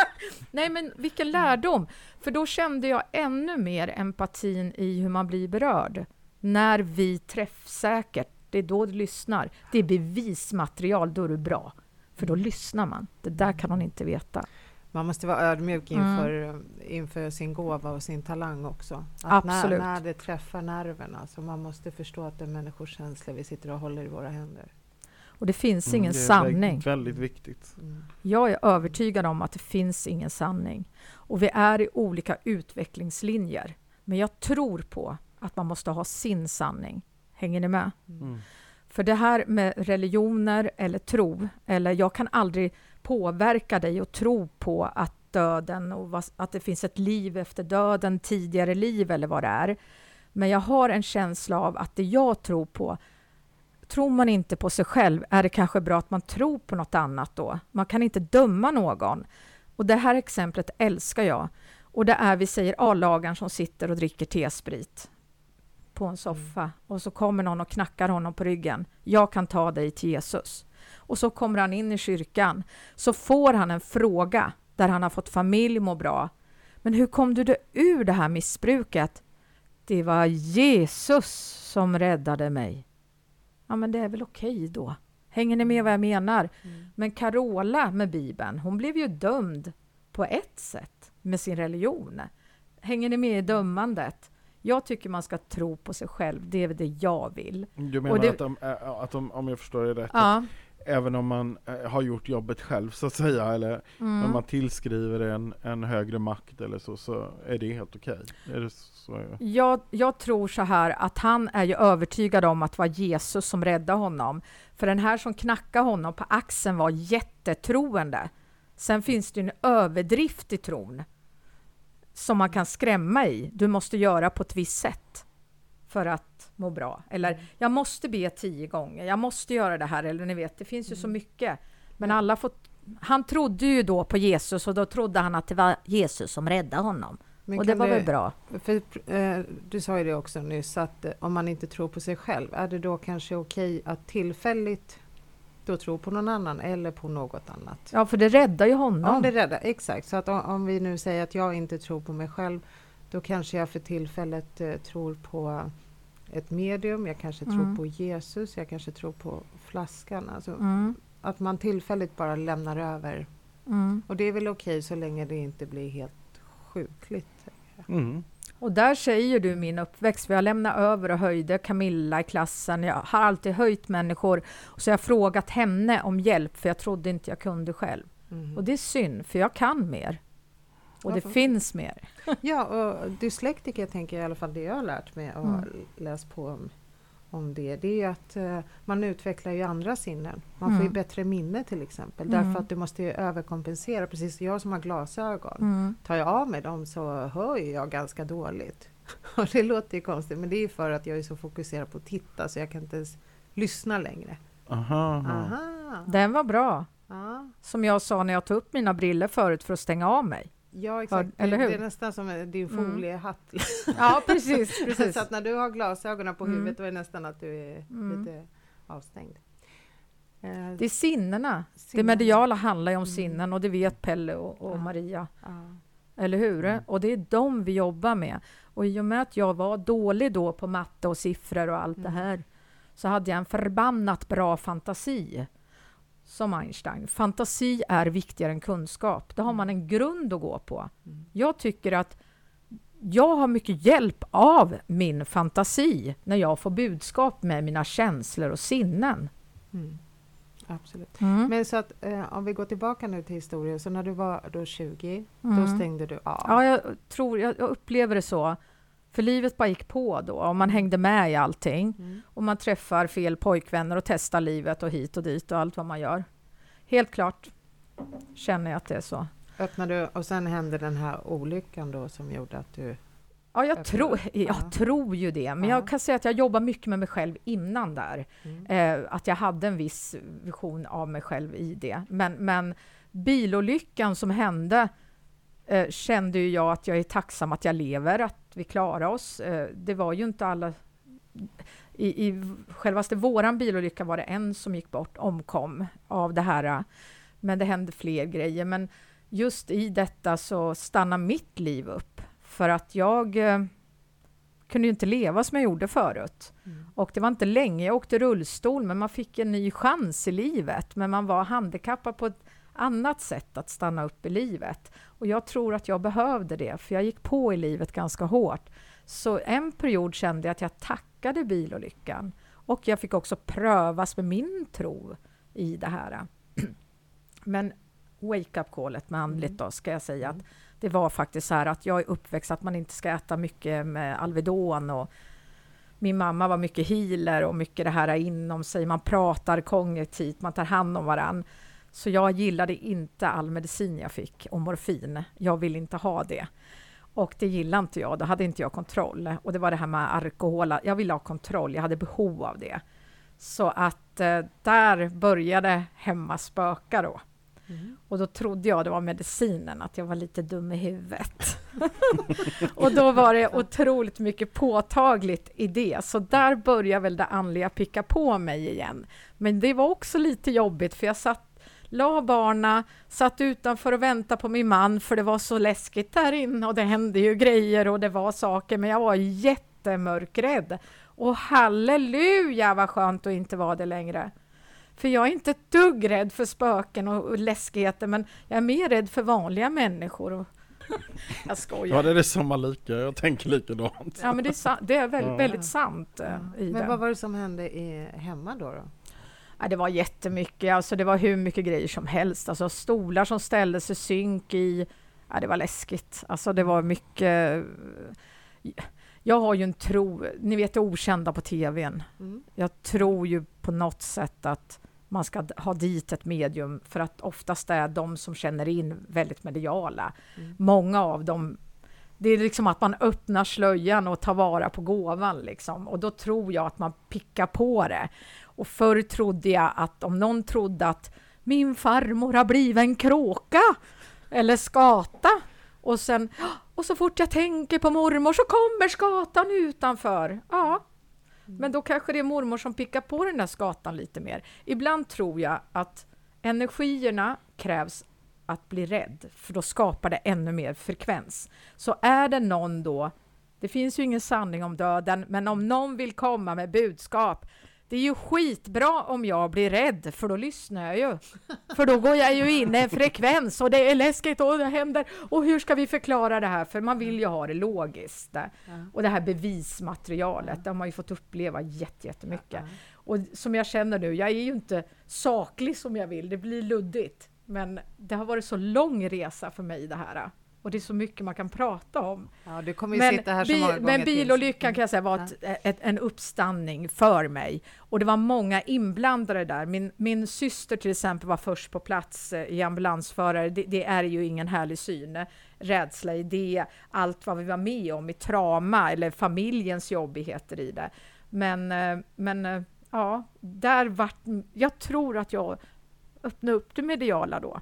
[SPEAKER 3] Nej, men vilken lärdom! För då kände jag ännu mer empatin i hur man blir berörd. När vi träffsäkert, det är då du lyssnar. Det är bevismaterial, då är du bra. För då lyssnar man. Det där kan hon inte veta.
[SPEAKER 2] Man måste vara ödmjuk
[SPEAKER 3] Mm.
[SPEAKER 2] inför, inför sin gåva och sin talang också. Att
[SPEAKER 3] Absolut.
[SPEAKER 2] När, när det träffar nerverna, så man måste förstå att det är människors känslor vi sitter och håller i våra händer.
[SPEAKER 3] Och det finns
[SPEAKER 1] Mm,
[SPEAKER 3] ingen
[SPEAKER 1] det är
[SPEAKER 3] sanning.
[SPEAKER 1] vä- Väldigt viktigt.
[SPEAKER 2] Mm.
[SPEAKER 3] Jag är övertygad om att det finns ingen sanning. Och vi är i olika utvecklingslinjer. Men jag tror på att man måste ha sin sanning. Hänger ni med?
[SPEAKER 1] Mm.
[SPEAKER 3] För det här med religioner eller tro, eller jag kan aldrig påverka dig och tro på att döden och att det finns ett liv efter döden, tidigare liv eller vad det är. Men jag har en känsla av att det jag tror på, tror man inte på sig själv är det kanske bra att man tror på något annat då. Man kan inte döma någon. Och det här exemplet älskar jag. Och det är, vi säger A-lagaren som sitter och dricker T-sprit på en soffa och så kommer någon och knackar honom på ryggen. Jag kan ta dig till Jesus. Och så kommer han in i kyrkan. Så får han en fråga där han har fått familj, må bra. Men hur kom du dig ur det här missbruket? Det var Jesus som räddade mig. Ja, men det är väl okej då. Hänger ni med vad jag menar?
[SPEAKER 2] Mm.
[SPEAKER 3] Men Carola med Bibeln, hon blev ju dömd på ett sätt med sin religion. Hänger ni med i dömandet? Jag tycker man ska tro på sig själv. Det är det jag vill.
[SPEAKER 1] Du menar
[SPEAKER 3] det-
[SPEAKER 1] att, de, ä- att de, om jag förstår det rätt, att
[SPEAKER 3] Ja.
[SPEAKER 1] Även om man äh, har gjort jobbet själv så att säga, eller
[SPEAKER 3] Mm.
[SPEAKER 1] om man tillskriver en, en högre makt eller så, så är det helt okej? Så?
[SPEAKER 3] Jag, jag tror så här att han är ju övertygad om att det var Jesus som räddade honom. För den här som knackade honom på axeln var jättetroende. Sen finns det en överdrift i tron som man kan skrämma i. Du måste göra på ett visst sätt för att må bra. Eller jag måste be tio gånger, jag måste göra det här. Eller ni vet, det finns ju så mycket. Men alla får, han trodde ju då på Jesus och då trodde han att det var Jesus som räddade honom.
[SPEAKER 2] Men
[SPEAKER 3] och det var
[SPEAKER 2] du-
[SPEAKER 3] väl bra.
[SPEAKER 2] För, eh, du sa ju det också nyss, att eh, om man inte tror på sig själv, är det då kanske okej att tillfälligt då tro på någon annan eller på något annat?
[SPEAKER 3] Ja, för det räddar ju honom.
[SPEAKER 2] Om det räddar, exakt. Så att om, om vi nu säger att jag inte tror på mig själv, då kanske jag för tillfället eh, tror på ett medium, jag kanske tror
[SPEAKER 3] Mm.
[SPEAKER 2] på Jesus, jag kanske tror på flaskan. Alltså,
[SPEAKER 3] Mm,
[SPEAKER 2] Att man tillfälligt bara lämnar över.
[SPEAKER 3] mm.
[SPEAKER 2] Och det är väl okej så länge det inte blir helt sjukligt.
[SPEAKER 1] Mm.
[SPEAKER 3] Och där säger du min uppväxt, för jag lämnade över och höjde Camilla i klassen. Jag har alltid höjt människor. Och så har jag frågat henne om hjälp, för jag trodde inte jag kunde själv.
[SPEAKER 2] Mhm.
[SPEAKER 3] Och det är synd, för jag kan mer. Och det finns mer.
[SPEAKER 2] Ja, och dyslektiker tänker jag i alla fall det jag har lärt mig och
[SPEAKER 3] Mm.
[SPEAKER 2] läst på om, om det. Det är ju att eh, man utvecklar ju andra sinnen. Man får ju
[SPEAKER 3] Mm.
[SPEAKER 2] bättre minne till exempel.
[SPEAKER 3] Mm.
[SPEAKER 2] Därför att du måste ju överkompensera. Precis jag som har glasögon.
[SPEAKER 3] Mm.
[SPEAKER 2] Tar jag av mig dem så hör jag ganska dåligt. Och det låter ju konstigt men det är för att jag är så fokuserad på att titta så jag kan inte ens lyssna längre.
[SPEAKER 1] Aha, aha.
[SPEAKER 2] Aha.
[SPEAKER 3] Den var bra.
[SPEAKER 2] Ja.
[SPEAKER 3] Som jag sa när jag tog upp mina briller förut för att stänga av mig.
[SPEAKER 2] Ja, exakt.
[SPEAKER 3] eller
[SPEAKER 2] det,
[SPEAKER 3] hur?
[SPEAKER 2] det är nästan som en- din
[SPEAKER 3] Mm.
[SPEAKER 2] foliehatt.
[SPEAKER 3] Ja, precis. precis.
[SPEAKER 2] så att när du har glasögonen på
[SPEAKER 3] Mm.
[SPEAKER 2] huvudet då är det nästan att du är
[SPEAKER 3] Mm.
[SPEAKER 2] lite avstängd. Eh,
[SPEAKER 3] Det är sinnena. Det
[SPEAKER 2] sinnen.
[SPEAKER 3] mediala handlar ju om
[SPEAKER 2] Mm.
[SPEAKER 3] sinnen och det vet Pelle och, och
[SPEAKER 2] Ja.
[SPEAKER 3] Maria.
[SPEAKER 2] Ja.
[SPEAKER 3] Eller hur?
[SPEAKER 1] Mm.
[SPEAKER 3] Och det är de vi jobbar med. Och i och med att jag var dålig då på matte och siffror och allt det
[SPEAKER 2] Mm.
[SPEAKER 3] här så hade jag en förbannat bra fantasi. Som Einstein. Fantasi är viktigare än kunskap. Då har man en grund att gå på.
[SPEAKER 2] Mm.
[SPEAKER 3] Jag tycker att jag har mycket hjälp av min fantasi när jag får budskap med mina känslor och sinnen.
[SPEAKER 2] Mm. Absolut.
[SPEAKER 3] Mm.
[SPEAKER 2] Men så att eh, om vi går tillbaka nu till historien. Så när du var då 20, då
[SPEAKER 3] Mm.
[SPEAKER 2] stängde du av.
[SPEAKER 3] Ja, jag tror, jag, jag upplever det så. För livet bara gick på då och man hängde med i allting.
[SPEAKER 2] Mm.
[SPEAKER 3] Och man träffar fel pojkvänner och testar livet och hit och dit och allt vad man gör. Helt klart känner jag att det är så.
[SPEAKER 2] Öppnade du och sen hände den här olyckan då som gjorde att du...
[SPEAKER 3] Ja, jag, tror- jag
[SPEAKER 2] ja.
[SPEAKER 3] tror ju det. Men
[SPEAKER 2] Ja.
[SPEAKER 3] jag kan säga att jag jobbar mycket med mig själv innan där.
[SPEAKER 2] Mm.
[SPEAKER 3] Eh, att jag hade en viss vision av mig själv i det. Men, men bilolyckan som hände eh, kände ju jag att jag är tacksam att jag lever, att vi klarar oss. Eh, det var ju inte alla... I, i självaste våran bilolycka var det en som gick bort, omkom av det här. Men det hände fler grejer. Men just i detta så stannar mitt liv upp. För att jag eh, kunde ju inte leva som jag gjorde förut.
[SPEAKER 2] Mm.
[SPEAKER 3] Och det var inte länge jag åkte rullstol, men man fick en ny chans i livet. Men man var handikappad på ett annat sätt att stanna upp i livet. Och jag tror att jag behövde det, för jag gick på i livet ganska hårt. Så en period kände jag att jag tackade bilolyckan. Och jag fick också prövas med min tro i det här. Men wake-up callet med andligt då, ska jag säga att det var faktiskt så här att jag är uppväxt att man inte ska äta mycket med Alvedon och min mamma var mycket healer och mycket det här inom sig. Man pratar kognitivt, man tar hand om varann. Så jag gillade inte all medicin jag fick och morfin. Jag ville inte ha det. Och det gillade inte jag, då hade inte jag kontroll. Och det var det här med alkohol, jag ville ha kontroll, jag hade behov av det. Så att eh, där började hemma spöka då.
[SPEAKER 2] Mm.
[SPEAKER 3] Och då trodde jag det var medicinen, att jag var lite dum i huvudet. och då var det otroligt mycket påtagligt i det. Så där började väl det andliga picka på mig igen. Men det var också lite jobbigt, för jag satt la barna, satt utanför och väntade på min man, för det var så läskigt där inne och det hände ju grejer och det var saker, men jag var jättemörkrädd. Och halleluja vad skönt att inte vara det längre. För jag är inte ett dugg rädd för spöken och, och läskigheter, men jag är mer rädd för vanliga människor. Och jag skojar.
[SPEAKER 1] Ja det är det samma lika, jag tänker likadant.
[SPEAKER 3] Ja, men det är, sa- det är väldigt,
[SPEAKER 1] Ja.
[SPEAKER 3] väldigt sant. eh,
[SPEAKER 2] Ja. Men
[SPEAKER 3] det.
[SPEAKER 2] vad var det som hände i, hemma då? då?
[SPEAKER 3] Ja, det var jättemycket, alltså det var hur mycket grejer som helst. Alltså stolar som ställdes i synk i... Ja, det var läskigt. Alltså det var mycket... Jag har ju en tro, ni vet det okända på TVn.
[SPEAKER 2] Mm.
[SPEAKER 3] Jag tror ju på något sätt att man ska ha dit ett medium för att oftast är de som känner in väldigt mediala.
[SPEAKER 2] Mm.
[SPEAKER 3] Många av dem, det är liksom att man öppnar slöjan och tar vara på gåvan liksom. Och då tror jag att man pickar på det. Och förr trodde jag att om någon trodde att min farmor har blivit en kråka eller skata och sen och så fort jag tänker på mormor så kommer skatan utanför. Ja, men då kanske det är mormor som pickar på den där skatan lite mer. Ibland tror jag att energierna krävs att bli rädd, för då skapar det ännu mer frekvens. Så är det någon då, det finns ju ingen sanning om döden, men om någon vill komma med budskap, det är ju skitbra om jag blir rädd, för då lyssnar jag ju. För då går jag ju in i en frekvens och det är läskigt och det händer. Och hur ska vi förklara det här? För man vill ju ha det logiskt.
[SPEAKER 2] Ja.
[SPEAKER 3] Och det här bevismaterialet, det har man ju fått uppleva jätte- jättemycket.
[SPEAKER 2] Ja.
[SPEAKER 3] Och som jag känner nu, jag är ju inte saklig som jag vill, det blir luddigt. Men det har varit så lång resa för mig det här. Och det är så mycket man kan prata om.
[SPEAKER 2] Ja, du kommer ju
[SPEAKER 3] Men,
[SPEAKER 2] sitta här så många gånger
[SPEAKER 3] men bilolyckan kan jag säga var ett, ett, en uppstandning för mig. Och det var många inblandade där. Min, min syster till exempel var först på plats eh, i ambulansförare. Det, det är ju ingen härlig syn. Rädsla i det, allt vad vi var med om i trauma eller familjens jobbigheter i det. Men, eh, men eh, ja, där vart... Jag tror att jag öppnade upp det mediala då.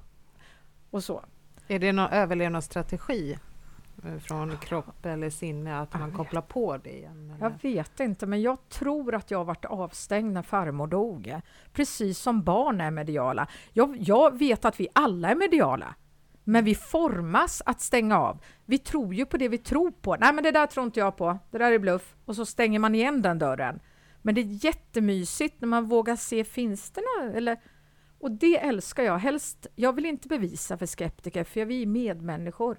[SPEAKER 3] Och så.
[SPEAKER 2] Är det någon överlevnadsstrategi eh, från kropp eller sinne att man
[SPEAKER 3] Jag
[SPEAKER 2] kopplar på det igen?
[SPEAKER 3] Jag
[SPEAKER 2] eller?
[SPEAKER 3] vet inte, men jag tror att jag varit avstängd när farmor dog. Precis som barn är mediala. Jag, jag vet att vi alla är mediala. Men vi formas att stänga av. Vi tror ju på det vi tror på. Nej, men det där tror inte jag på. Det där är bluff. Och så stänger man igen den dörren. Men det är jättemysigt när man vågar se, finns det något? Eller, och det älskar jag. Helst, jag vill inte bevisa för skeptiker, för vi är medmänniskor.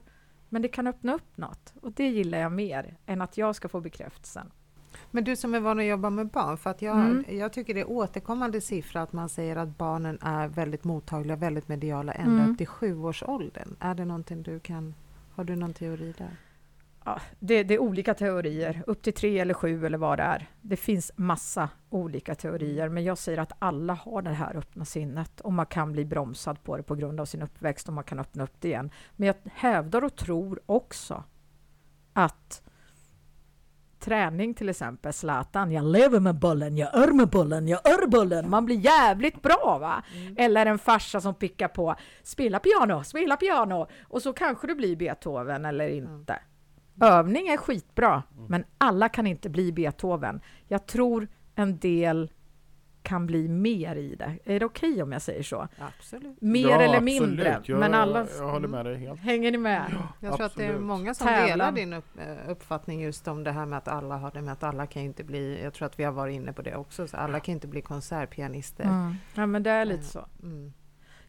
[SPEAKER 3] Men det kan öppna upp något. Och det gillar jag mer än att jag ska få bekräftelsen.
[SPEAKER 2] Men du som är van att jobba med barn, för att jag,
[SPEAKER 3] Mm.
[SPEAKER 2] jag tycker det är återkommande siffra att man säger att barnen är väldigt mottagliga, väldigt mediala ända
[SPEAKER 3] Mm.
[SPEAKER 2] upp till sjuårsåldern. Är det någonting du kan, har du någon teori där?
[SPEAKER 3] Ja, det, det är olika teorier, upp till tre eller sju eller vad det är. Det finns massa olika teorier, men jag säger att alla har det här öppna sinnet och man kan bli bromsad på det på grund av sin uppväxt och man kan öppna upp det igen. Men jag hävdar och tror också att träning till exempel, Zlatan, jag lever med bollen, jag ör med bollen, jag ör bollen, man blir jävligt bra va? Eller en farsa som pickar på, spela piano, spela piano, och så kanske du blir Beethoven eller inte. Övning är skitbra, men alla kan inte bli Beethoven. Jag tror en del kan bli mer i det. Är det okej okay om jag säger så?
[SPEAKER 2] Absolut.
[SPEAKER 3] Mer
[SPEAKER 1] Ja,
[SPEAKER 3] eller
[SPEAKER 1] absolut.
[SPEAKER 3] mindre.
[SPEAKER 1] Jag,
[SPEAKER 3] men alla...
[SPEAKER 1] jag håller med dig helt.
[SPEAKER 3] Hänger ni med?
[SPEAKER 2] Jag tror att det är många som
[SPEAKER 3] Tävlan.
[SPEAKER 2] delar din upp, eh, uppfattning just om det här med att alla har det med att alla kan inte bli, jag tror att vi har varit inne på det också, så alla kan inte bli konsertpianister.
[SPEAKER 3] Mm. Ja, men det är lite
[SPEAKER 2] Eh,
[SPEAKER 3] så.
[SPEAKER 2] Mm.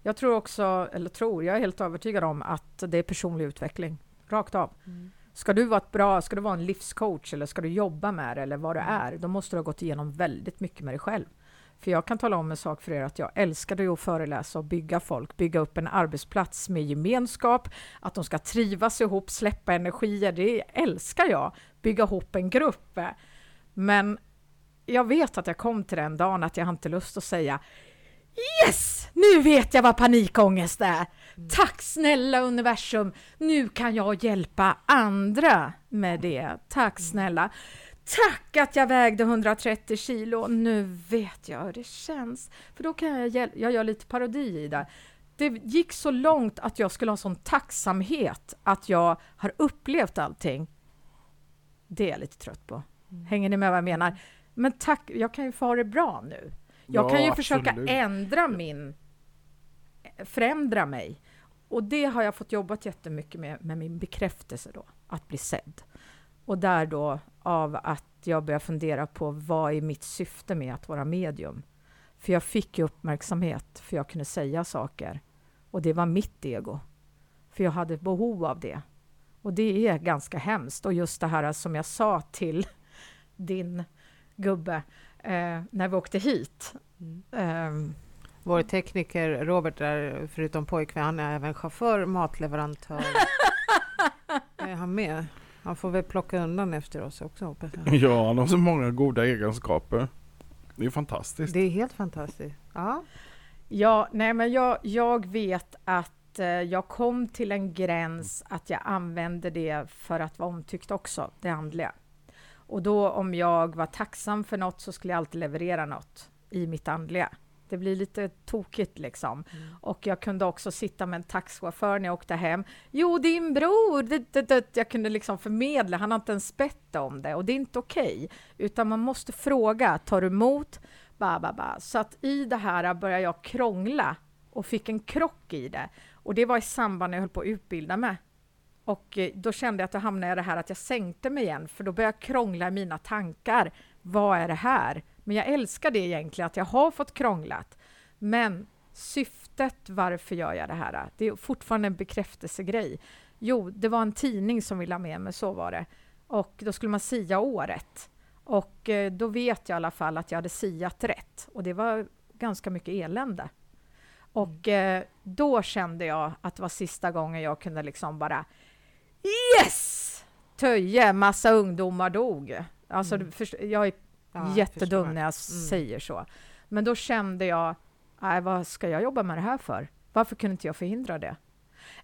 [SPEAKER 3] Jag tror också, eller tror, jag är helt övertygad om att det är personlig utveckling. Rakt av.
[SPEAKER 2] Mm.
[SPEAKER 3] Ska du vara ett bra, ska du vara en livscoach eller ska du jobba med det eller vad du är, då måste du ha gått igenom väldigt mycket med dig själv. För jag kan tala om en sak för er att jag älskade att föreläsa och bygga folk, bygga upp en arbetsplats med gemenskap, att de ska trivas ihop, släppa energier, det älskar jag. Bygga ihop en grupp. Men jag vet att jag kom till den dagen att jag inte lust att säga Yes! Nu vet jag vad panikångest är! Tack snälla universum! Nu kan jag hjälpa andra med det. Tack snälla! Tack att jag vägde 130 kilo! Nu vet jag hur det känns. För då kan jag hjälpa... Jag gör lite parodi i det. Det gick så långt att jag skulle ha sån tacksamhet att jag har upplevt allting. Det är jag lite trött på. Hänger ni med vad jag menar? Men tack, jag kan ju få ha det bra nu. Jag
[SPEAKER 1] Ja,
[SPEAKER 3] kan ju försöka
[SPEAKER 1] absolut.
[SPEAKER 3] ändra min... Förändra mig. Och det har jag fått jobbat jättemycket med, med min bekräftelse då, att bli sedd. Och där då av att jag börjar fundera på vad är mitt syfte med att vara medium? För jag fick uppmärksamhet, för jag kunde säga saker. Och det var mitt ego. För jag hade behov av det. Och det är ganska hemskt. Och just det här som jag sa till din gubbe eh, när vi åkte hit.
[SPEAKER 2] Mm.
[SPEAKER 3] Ehm,
[SPEAKER 2] Vår tekniker Robert där, förutom pojkvän, han är även chaufför, matleverantör. är han med? Han får väl plocka undan efter oss också hoppas jag.
[SPEAKER 1] Ja, han har så många goda egenskaper. Det är fantastiskt.
[SPEAKER 2] Det är helt fantastiskt. Ja.
[SPEAKER 3] Ja, nej men jag, jag vet att eh, jag kom till en gräns att jag använde det för att vara omtyckt också, det andliga. Och då om jag var tacksam för något så skulle jag alltid leverera något i mitt andliga. Det blir lite tokigt liksom. Och jag kunde också sitta med en taxichaufför när jag åkte hem. Jo, din bror! Det, det, det. Jag kunde liksom förmedla, han har inte ens bett om det och det är inte okej. Utan man måste fråga, tar du emot? Ba, ba, ba. Så att i det här började jag krångla och fick en krock i det. Och det var i samband när jag höll på att utbilda mig. Och eh, då kände jag att jag hamnade i det här att jag sänkte mig igen, för då började jag krångla i mina tankar. Vad är det här? Men jag älskar det egentligen, att jag har fått krånglat. Men syftet, varför gör jag det här? Det är fortfarande en bekräftelsegrej. Jo, det var en tidning som ville ha med mig, så var det. Och då skulle man sia året. Och eh, då vet jag i alla fall att jag hade siat rätt. Och det var ganska mycket elände. Och eh, då kände jag att det var sista gången jag kunde liksom bara Yes! Töje, massa ungdomar dog. Alltså,
[SPEAKER 2] Mm.
[SPEAKER 3] jag är
[SPEAKER 2] Ja, jag
[SPEAKER 3] jättedum
[SPEAKER 2] förstår.
[SPEAKER 3] när jag
[SPEAKER 2] Mm.
[SPEAKER 3] säger så. Men då kände jag, nej, vad ska jag jobba med det här för? Varför kunde inte jag förhindra det?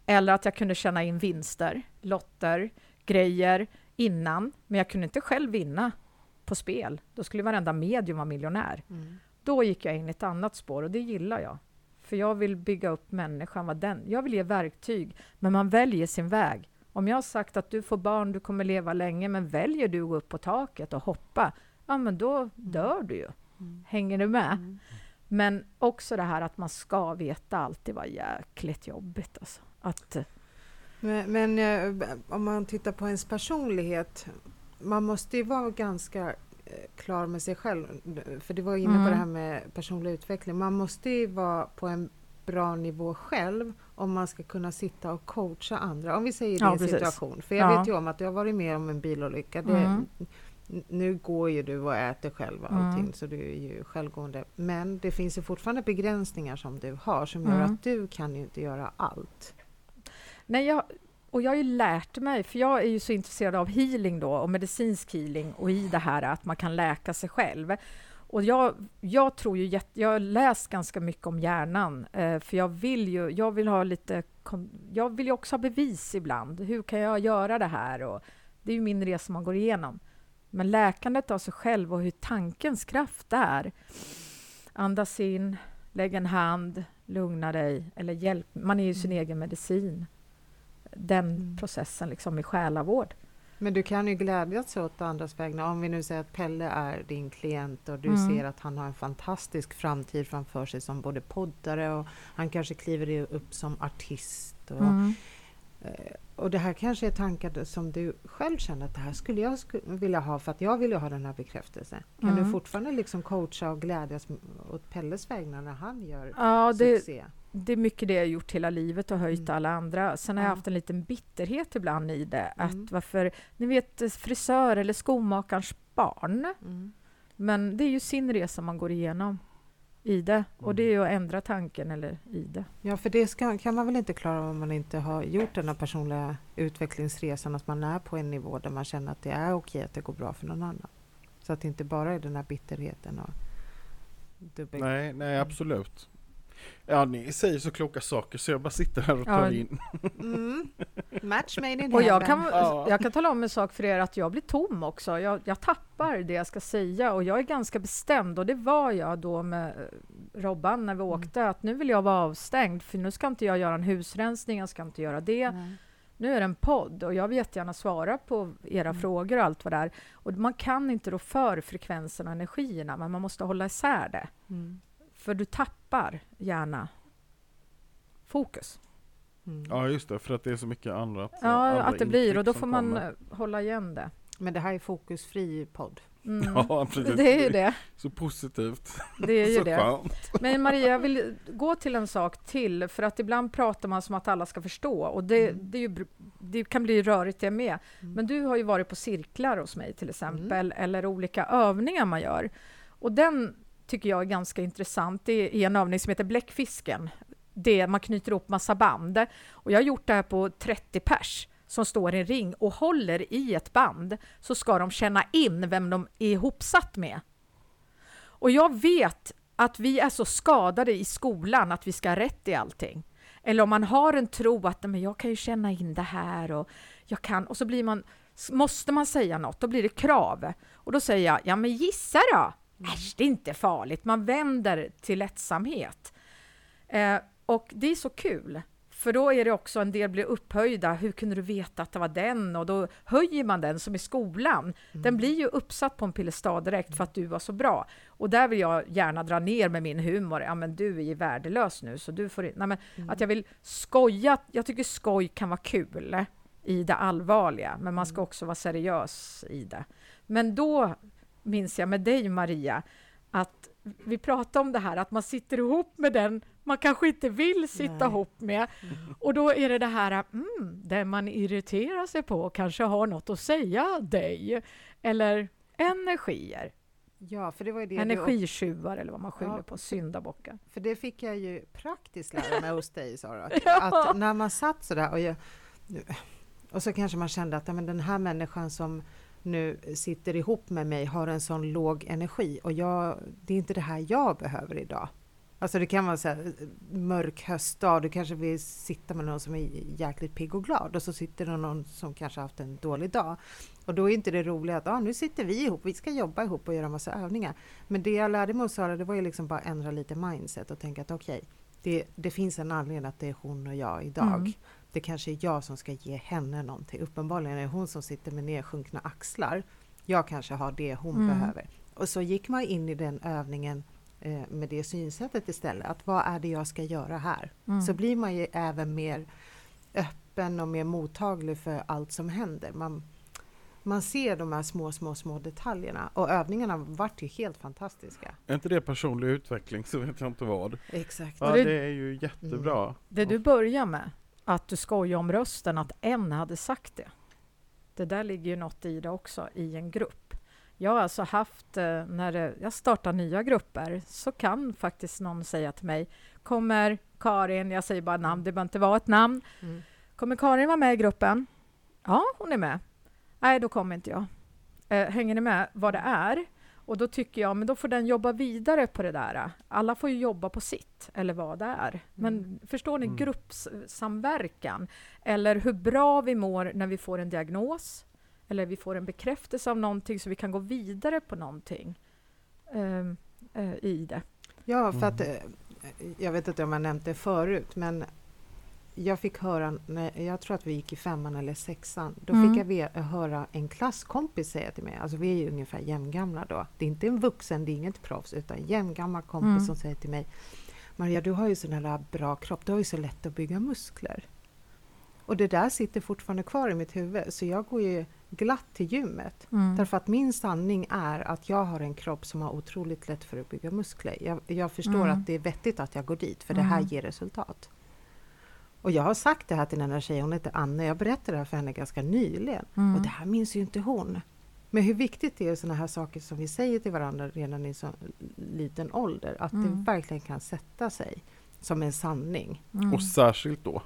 [SPEAKER 3] Eller att jag kunde tjäna in vinster, lotter, grejer innan, men jag kunde inte själv vinna på spel. Då skulle varenda medium vara miljonär.
[SPEAKER 2] Mm.
[SPEAKER 3] Då gick jag in i ett annat spår och det gillar jag. För jag vill bygga upp människan, vad den. Jag vill ge verktyg, men man väljer sin väg. Om jag har sagt att du får barn, du kommer leva länge, men väljer du att gå upp på taket och hoppa, ja men då dör du ju.
[SPEAKER 2] Mm.
[SPEAKER 3] Hänger du med?
[SPEAKER 2] Mm.
[SPEAKER 3] Men också det här att man ska veta allt, det var jäkligt jobbigt alltså. Att,
[SPEAKER 2] Men, men eh, om man tittar på ens personlighet, man måste ju vara ganska eh, klar med sig själv. För du var inne på
[SPEAKER 3] Mm.
[SPEAKER 2] det här med personlig utveckling. Man måste ju vara på en bra nivå själv om man ska kunna sitta och coacha andra. Om vi säger
[SPEAKER 3] Ja,
[SPEAKER 2] din
[SPEAKER 3] precis.
[SPEAKER 2] situation. För jag
[SPEAKER 3] Ja.
[SPEAKER 2] vet ju om att du har varit med om en bilolycka. Det,
[SPEAKER 3] Mm.
[SPEAKER 2] Nu går ju du och äter själv och
[SPEAKER 3] Mm.
[SPEAKER 2] allting så du är ju självgående. Men det finns ju fortfarande begränsningar som du har som gör
[SPEAKER 3] Mm.
[SPEAKER 2] att du kan ju inte göra allt.
[SPEAKER 3] nej, jag, och jag har ju lärt mig, för jag är ju så intresserad av healing då, och medicinsk healing, och i det här att man kan läka sig själv. Och jag, jag tror ju, jätte, jag har läst ganska mycket om hjärnan, eh, för jag vill ju, jag vill ha lite, jag vill ju också ha bevis ibland. Hur kan jag göra det här? Och det är ju min resa man går igenom. Men läkandet av sig själv och hur tankens kraft är. Andas in, lägg en hand, lugna dig, eller hjälp. Man är ju sin
[SPEAKER 2] Mm.
[SPEAKER 3] egen medicin. Den
[SPEAKER 2] Mm.
[SPEAKER 3] processen liksom i själavård.
[SPEAKER 2] Men du kan ju glädjas åt andras vägnar. Om vi nu säger att Pelle är din klient och du
[SPEAKER 3] Mm.
[SPEAKER 2] ser att han har en fantastisk framtid framför sig som både poddare och han kanske kliver upp som artist. Och,
[SPEAKER 3] Mm.
[SPEAKER 2] Eh, och det här kanske är tankar som du själv känner att det här skulle jag sku- vilja ha för att jag vill ju ha den här bekräftelsen. Kan
[SPEAKER 3] Mm.
[SPEAKER 2] du fortfarande liksom coacha och glädjas åt Pelles vägnar när han gör
[SPEAKER 3] Ja, det,
[SPEAKER 2] succé?
[SPEAKER 3] det är mycket det jag gjort hela livet och höjt
[SPEAKER 2] Mm.
[SPEAKER 3] alla andra. Sen har jag
[SPEAKER 2] Ja.
[SPEAKER 3] haft en liten bitterhet ibland i det.
[SPEAKER 2] Mm.
[SPEAKER 3] Att varför, ni vet frisör eller skomakarens barn.
[SPEAKER 2] Mm.
[SPEAKER 3] Men det är ju sin resa man går igenom i det. Och det är ju att ändra tanken eller i det.
[SPEAKER 2] Ja, för det ska, kan man väl inte klara om man inte har gjort den här personliga utvecklingsresan, att man är på en nivå där man känner att det är okej att det går bra för någon annan. Så att det inte bara är den här bitterheten och dubbel...
[SPEAKER 1] Nej, nej absolut. Ja, ni säger så kloka saker så jag bara sitter här och tar
[SPEAKER 3] Ja.
[SPEAKER 1] in.
[SPEAKER 2] Mm. Match made in
[SPEAKER 3] Och jag
[SPEAKER 2] heaven.
[SPEAKER 3] kan,
[SPEAKER 1] Ja.
[SPEAKER 3] jag kan tala om en sak för er, att jag blir tom också. Jag, jag tappar det jag ska säga och jag är ganska bestämd och det var jag då med eh, Robban när vi
[SPEAKER 2] Mm.
[SPEAKER 3] åkte, att nu vill jag vara avstängd för nu ska inte jag göra en husrensning, jag ska inte göra det.
[SPEAKER 2] Nej.
[SPEAKER 3] Nu är det en podd och jag vill jättegärna svara på era
[SPEAKER 2] Mm.
[SPEAKER 3] frågor och allt vad det är. Och man kan inte då för frekvenserna och energierna, men man måste hålla isär det.
[SPEAKER 2] Mm.
[SPEAKER 3] För du tappar gärna fokus.
[SPEAKER 2] Mm.
[SPEAKER 1] Ja just det, för att det är så mycket annat.
[SPEAKER 3] Ja,
[SPEAKER 1] andra
[SPEAKER 3] att det blir och då får man
[SPEAKER 1] kommer.
[SPEAKER 3] hålla igen det.
[SPEAKER 2] Men det här är fokusfri podd.
[SPEAKER 3] Mm.
[SPEAKER 1] Ja, precis.
[SPEAKER 3] Det är ju det.
[SPEAKER 1] Så positivt.
[SPEAKER 3] Det är ju
[SPEAKER 1] så
[SPEAKER 3] det.
[SPEAKER 1] skönt.
[SPEAKER 3] Men Maria, jag vill gå till en sak till, för att ibland pratar man som att alla ska förstå och det,
[SPEAKER 2] Mm.
[SPEAKER 3] det, är ju, det kan bli rörigt det med.
[SPEAKER 2] Mm.
[SPEAKER 3] Men du har ju varit på cirklar hos mig till exempel, eller olika övningar man gör. Och den tycker jag är ganska intressant. Det är en övning som heter Bläckfisken. Det man knyter ihop massa band. Och jag har gjort det här på 30 pers som står i en ring och håller i ett band så ska de känna in vem de är ihopsatt med. Och jag vet att vi är så skadade i skolan att vi ska ha rätt i allting. Eller om man har en tro att men jag kan ju känna in det här och jag kan och så blir man måste man säga något, då blir det krav. Och då säger jag, ja men gissa då! Äsch, det är inte farligt. Man vänder till lättsamhet. Eh, och det är så kul. För då är det också en del blir upphöjda. Hur kunde du veta att det var den? Och då höjer man den som i skolan. Den blir ju uppsatt på en piedestal direkt för att du var så bra. Och där vill jag gärna dra ner med min humor. Ja, men du är ju värdelös nu, så du får. Nej, men Att jag vill skoja. Jag tycker skoj kan vara kul i det allvarliga, men man ska också vara seriös i det. Men då minns jag med dig, Maria, att vi pratade om det här att man sitter ihop med den man kanske inte vill sitta
[SPEAKER 2] Nej.
[SPEAKER 3] ihop med. Och då är det det här, mm, där man irriterar sig på kanske har något att säga dig. Eller energier,
[SPEAKER 2] Ja, för det var ju det
[SPEAKER 3] energitjuvar eller vad man skyller
[SPEAKER 2] Ja.
[SPEAKER 3] på, syndabockar.
[SPEAKER 2] För det fick jag ju praktiskt lära mig hos dig Sara.
[SPEAKER 3] Ja.
[SPEAKER 2] Att när man satt sådär och, jag, och så kanske man kände att ja, men den här människan som nu sitter ihop med mig har en sån låg energi och jag, det är inte det här jag behöver idag. Alltså det kan vara så här, mörk höstdag, du kanske vill sitta med någon som är jäkligt pigg och glad och så sitter det någon som kanske haft en dålig dag. Och då är inte det roliga att ah, nu sitter vi ihop, vi ska jobba ihop och göra massa övningar. Men det jag lärde mig hos Sara, det var ju liksom bara ändra lite mindset och tänka att okej, det, det finns en anledning att det är hon och jag idag.
[SPEAKER 3] Mm.
[SPEAKER 2] Det kanske är jag som ska ge henne någonting. Uppenbarligen är det hon som sitter med nedsjunkna axlar. Jag kanske har det hon
[SPEAKER 3] Mm.
[SPEAKER 2] behöver. Och så gick man in i den övningen eh, med det synsättet istället. Att vad är det jag ska göra här?
[SPEAKER 3] Mm.
[SPEAKER 2] Så blir man ju även mer öppen och mer mottaglig för allt som händer. Man, man ser de här små, små, små detaljerna. Och övningarna vart ju helt fantastiska.
[SPEAKER 1] Är inte det personlig utveckling så vet jag inte vad.
[SPEAKER 2] Exakt.
[SPEAKER 1] Ja,
[SPEAKER 3] det-
[SPEAKER 1] det är ju jättebra.
[SPEAKER 3] Det du börjar med, att du skojar om rösten, att en hade sagt det. Det där ligger ju något i det också, i en grupp. Jag har alltså haft, eh, när jag startar nya grupper, så kan faktiskt någon säga till mig, kommer Karin, jag säger bara namn, det behöver inte vara ett namn,
[SPEAKER 2] Mm.
[SPEAKER 3] kommer Karin vara med i gruppen? Ja, hon är med. Nej, då kommer inte jag. Eh, hänger ni med vad det är? Och då tycker jag, men då får den jobba vidare på det där. Alla får ju jobba på sitt, eller vad det är. Men
[SPEAKER 2] Mm.
[SPEAKER 3] förstår ni,
[SPEAKER 1] Mm.
[SPEAKER 3] gruppsamverkan, eller hur bra vi mår när vi får en diagnos, eller vi får en bekräftelse av någonting så vi kan gå vidare på någonting ehm, eh, i det.
[SPEAKER 2] Ja, för att eh, jag vet inte om jag nämnt det förut, men jag fick höra, när, jag tror att vi gick i femman eller sexan, då
[SPEAKER 3] Mm.
[SPEAKER 2] fick jag höra en klasskompis säga till mig, alltså vi är ju ungefär jämngamla då, det är inte en vuxen, det är inget proffs, utan en jämngammal kompis
[SPEAKER 3] Mm.
[SPEAKER 2] som säger till mig, Maria du har ju sån här bra kropp, du har ju så lätt att bygga muskler. Och det där sitter fortfarande kvar i mitt huvud, så jag går ju glatt till gymmet.
[SPEAKER 3] Mm.
[SPEAKER 2] Därför att min sanning är att jag har en kropp som har otroligt lätt för att bygga muskler. Jag, jag förstår
[SPEAKER 3] Mm.
[SPEAKER 2] att det är vettigt att jag går dit, för det här
[SPEAKER 3] Mm.
[SPEAKER 2] ger resultat. Och jag har sagt det här till den här tjejen, hon heter Anna, jag berättade det här för henne ganska nyligen.
[SPEAKER 3] Mm.
[SPEAKER 2] Och det här minns ju inte hon. Men hur viktigt det är sådana här saker som vi säger till varandra redan i så liten ålder, att
[SPEAKER 3] Mm.
[SPEAKER 2] det verkligen kan sätta sig som en sanning.
[SPEAKER 3] Mm.
[SPEAKER 1] Och särskilt då,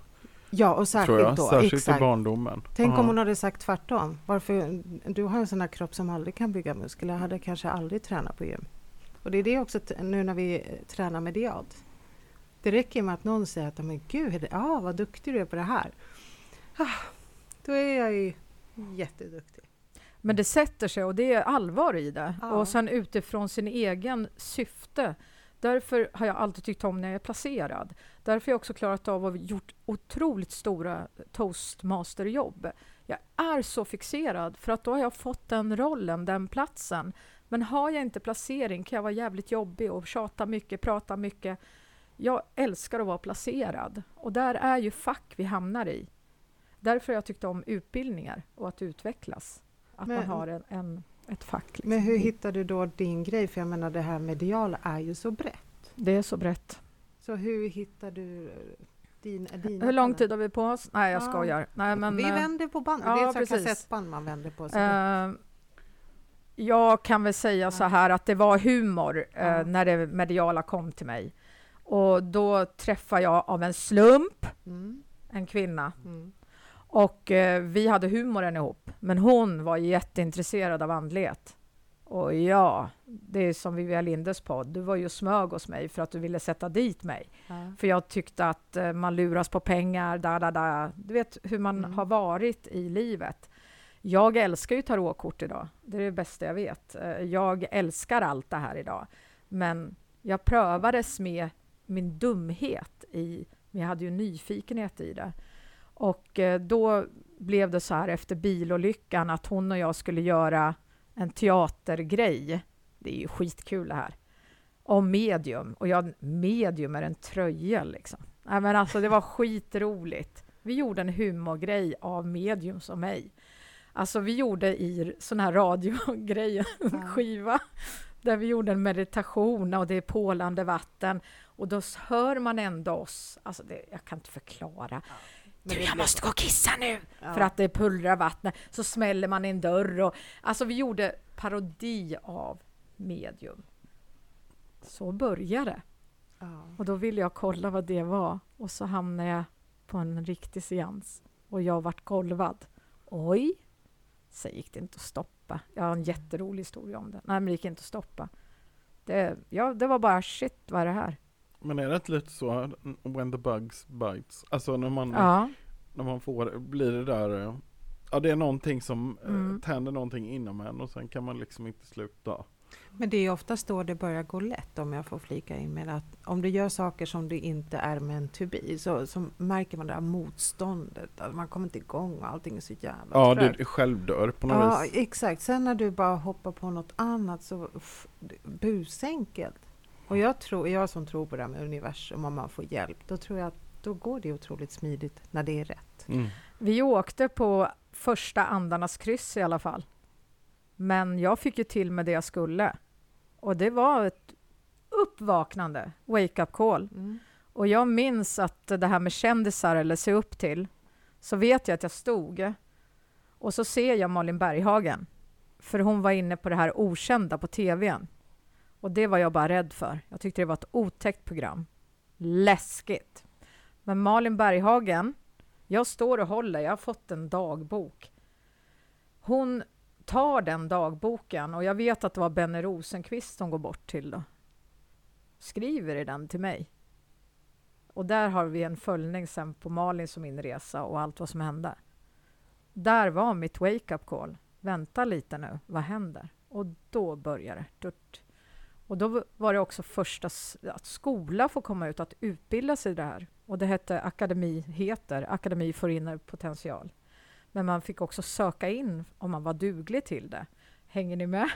[SPEAKER 2] Ja, och särskilt då.
[SPEAKER 1] Särskilt
[SPEAKER 2] exakt.
[SPEAKER 1] i barndomen.
[SPEAKER 2] Tänk
[SPEAKER 1] Ja.
[SPEAKER 2] om hon hade sagt tvärtom. Varför, du har en sån här kropp som aldrig kan bygga muskler. Jag hade kanske aldrig tränat på gym. Och det är det också nu när vi tränar medialt. Det räcker med att någon säger att men gud, ja, vad duktig du är på det här. Ah, då är jag ju jätteduktig.
[SPEAKER 3] Men det sätter sig och det är allvar i det.
[SPEAKER 2] Ja.
[SPEAKER 3] Och sen utifrån sin egen syfte. Därför har jag alltid tyckt om när jag är placerad. Därför har jag också klarat av att gjort otroligt stora toastmasterjobb. Jag är så fixerad för att då har jag fått den rollen, den platsen. Men har jag inte placering kan jag vara jävligt jobbig och tjata mycket, prata mycket. Jag älskar att vara placerad och där är ju fack vi hamnar i. Därför har jag tyckt om utbildningar och att utvecklas. Att
[SPEAKER 2] Men-
[SPEAKER 3] man har en, en, ett fack. Liksom.
[SPEAKER 2] Men hur hittar du då din grej? För jag menar det här mediala är ju så brett.
[SPEAKER 3] Det är så brett.
[SPEAKER 2] Så hur hittar du din, dina
[SPEAKER 3] Hur lång tid har vi på oss? Nej, jag
[SPEAKER 2] Ja.
[SPEAKER 3] skojar. Nej, men,
[SPEAKER 2] vi
[SPEAKER 3] eh,
[SPEAKER 2] vänder på band.
[SPEAKER 3] ja,
[SPEAKER 2] det är
[SPEAKER 3] precis.
[SPEAKER 2] kassettband man vänder på.
[SPEAKER 3] Eh, jag kan väl säga så här att det var humor
[SPEAKER 2] Ja.
[SPEAKER 3] när det mediala kom till mig. Och då träffade jag av en slump
[SPEAKER 2] Mm,
[SPEAKER 3] en kvinna
[SPEAKER 2] mm.
[SPEAKER 3] och eh, vi hade humoren ihop. Men hon var jätteintresserad av andlighet. Och ja, det är som Vivian Lindes podd. Du var ju smög hos mig för att du ville sätta dit mig.
[SPEAKER 2] Ja.
[SPEAKER 3] För jag tyckte att eh, man luras på pengar, da, da, da. Du vet hur man
[SPEAKER 2] Mm.
[SPEAKER 3] har varit i livet. Jag älskar ju tarotkort idag. Det är det bästa jag vet. Eh, Jag älskar allt det här idag. Men jag prövades med min dumhet i... Men jag hade ju nyfikenhet i det. Och eh, då blev det så här efter bilolyckan att hon och jag skulle göra en teatergrej. Det är ju skitkul det här om medium. Och jag, medium är en tröja liksom. Nej, men alltså, det var skitroligt. Vi gjorde en humorgrej av medium som mig. Alltså vi gjorde i sån här radiogrejer, en
[SPEAKER 2] Ja.
[SPEAKER 3] skiva, där vi gjorde en meditation och det är pålande vatten. Och då hör man ändå oss. Alltså det, jag kan inte förklara.
[SPEAKER 2] Men
[SPEAKER 3] Du, jag måste gå och kissa nu!
[SPEAKER 2] Ja.
[SPEAKER 3] För att det pulvrar vattnet. Så smäller man i en dörr. Och, alltså vi gjorde parodi av medium. Så började det.
[SPEAKER 2] Ja.
[SPEAKER 3] Och då ville jag kolla vad det var. Och så hamnade jag på en riktig seans. Och jag vart golvad. Oj! Sen gick det inte att stoppa. Jag har en jätterolig historia om det. Nej, men det gick inte att stoppa. Det, ja, det var bara shit, vad är det här?
[SPEAKER 1] Men är det inte lite så, when the bugs bites? Alltså när man,
[SPEAKER 3] Ja,
[SPEAKER 1] när man får, blir det där, eh, ja det är någonting som eh,
[SPEAKER 3] Mm.
[SPEAKER 1] tänder någonting inom en och sen kan man liksom inte sluta.
[SPEAKER 2] Men det är ju oftast då det börjar gå lätt om jag får flika in med att om du gör saker som du inte är meant to be så, så märker man det här motståndet, att man kommer inte igång och allting är så jävla
[SPEAKER 1] Ja,
[SPEAKER 2] trögt.
[SPEAKER 1] du självdör på något
[SPEAKER 2] Ja,
[SPEAKER 1] vis.
[SPEAKER 2] exakt. Sen när du bara hoppar på något annat så busenkelt. Och jag, tror, jag som tror på det här med universum, om man får hjälp, då tror jag att då går det otroligt smidigt när det är rätt.
[SPEAKER 1] Mm.
[SPEAKER 3] vi åkte på första andarnas kryss i alla fall. Men jag fick ju till med det jag skulle. Och det var ett uppvaknande, wake-up call.
[SPEAKER 2] Mm.
[SPEAKER 3] Och jag minns att det här med kändisar eller se upp till, så vet jag att jag stod och så ser jag Malin Berghagen. För hon var inne på det här okända på tvn. Och det var jag bara rädd för. Jag tyckte det var ett otäckt program. Läskigt. Men Malin Berghagen, jag står och håller, jag har fått en dagbok. Hon tar den dagboken och jag vet att det var Benny Rosenqvist som går bort till då. Skriver i den till mig. Och där har vi en följning sen på Malins och min resa och allt vad som hände. Där var mitt wake-up call. Vänta lite nu, vad händer? Och då börjar det. Och då var det också första att skola får komma ut, att utbilda sig i det här. och det hette Akademi, heter Akademi för inre potential. Men man fick också söka in om man var duglig till det. Hänger ni med?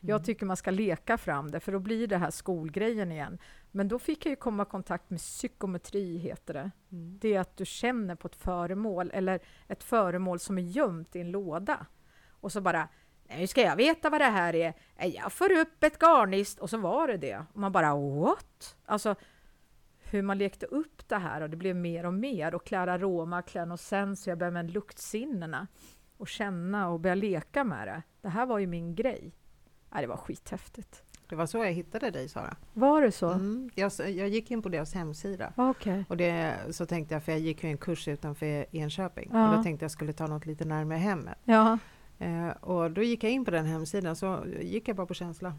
[SPEAKER 3] Jag
[SPEAKER 2] Mm.
[SPEAKER 3] tycker man ska leka fram det, för då blir det här skolgrejen igen. Men då fick jag ju komma i kontakt med psykometri, heter det.
[SPEAKER 2] Mm.
[SPEAKER 3] Det är att du känner på ett föremål, eller ett föremål som är gömt i en låda. Och så bara, nu ska jag veta vad det här är. Jag får upp ett garnnist, och så var det det. Och man bara, what? Alltså, hur man lekte upp det här och det blev mer och mer och och sen så jag började med luktsinnena och känna och börja leka med det. Det här var ju min grej. Ja, det var skithäftigt.
[SPEAKER 2] Det var så jag hittade dig Sara.
[SPEAKER 3] Var det så?
[SPEAKER 2] Mm. Jag, jag gick in på deras hemsida
[SPEAKER 3] Okej.
[SPEAKER 2] och det, så tänkte jag, för jag gick ju en kurs utanför Enköping
[SPEAKER 3] Ja.
[SPEAKER 2] och då tänkte jag skulle ta något lite närmare hemmet.
[SPEAKER 3] Ja.
[SPEAKER 2] Eh, och då gick jag in på den hemsidan så gick jag bara på känsla.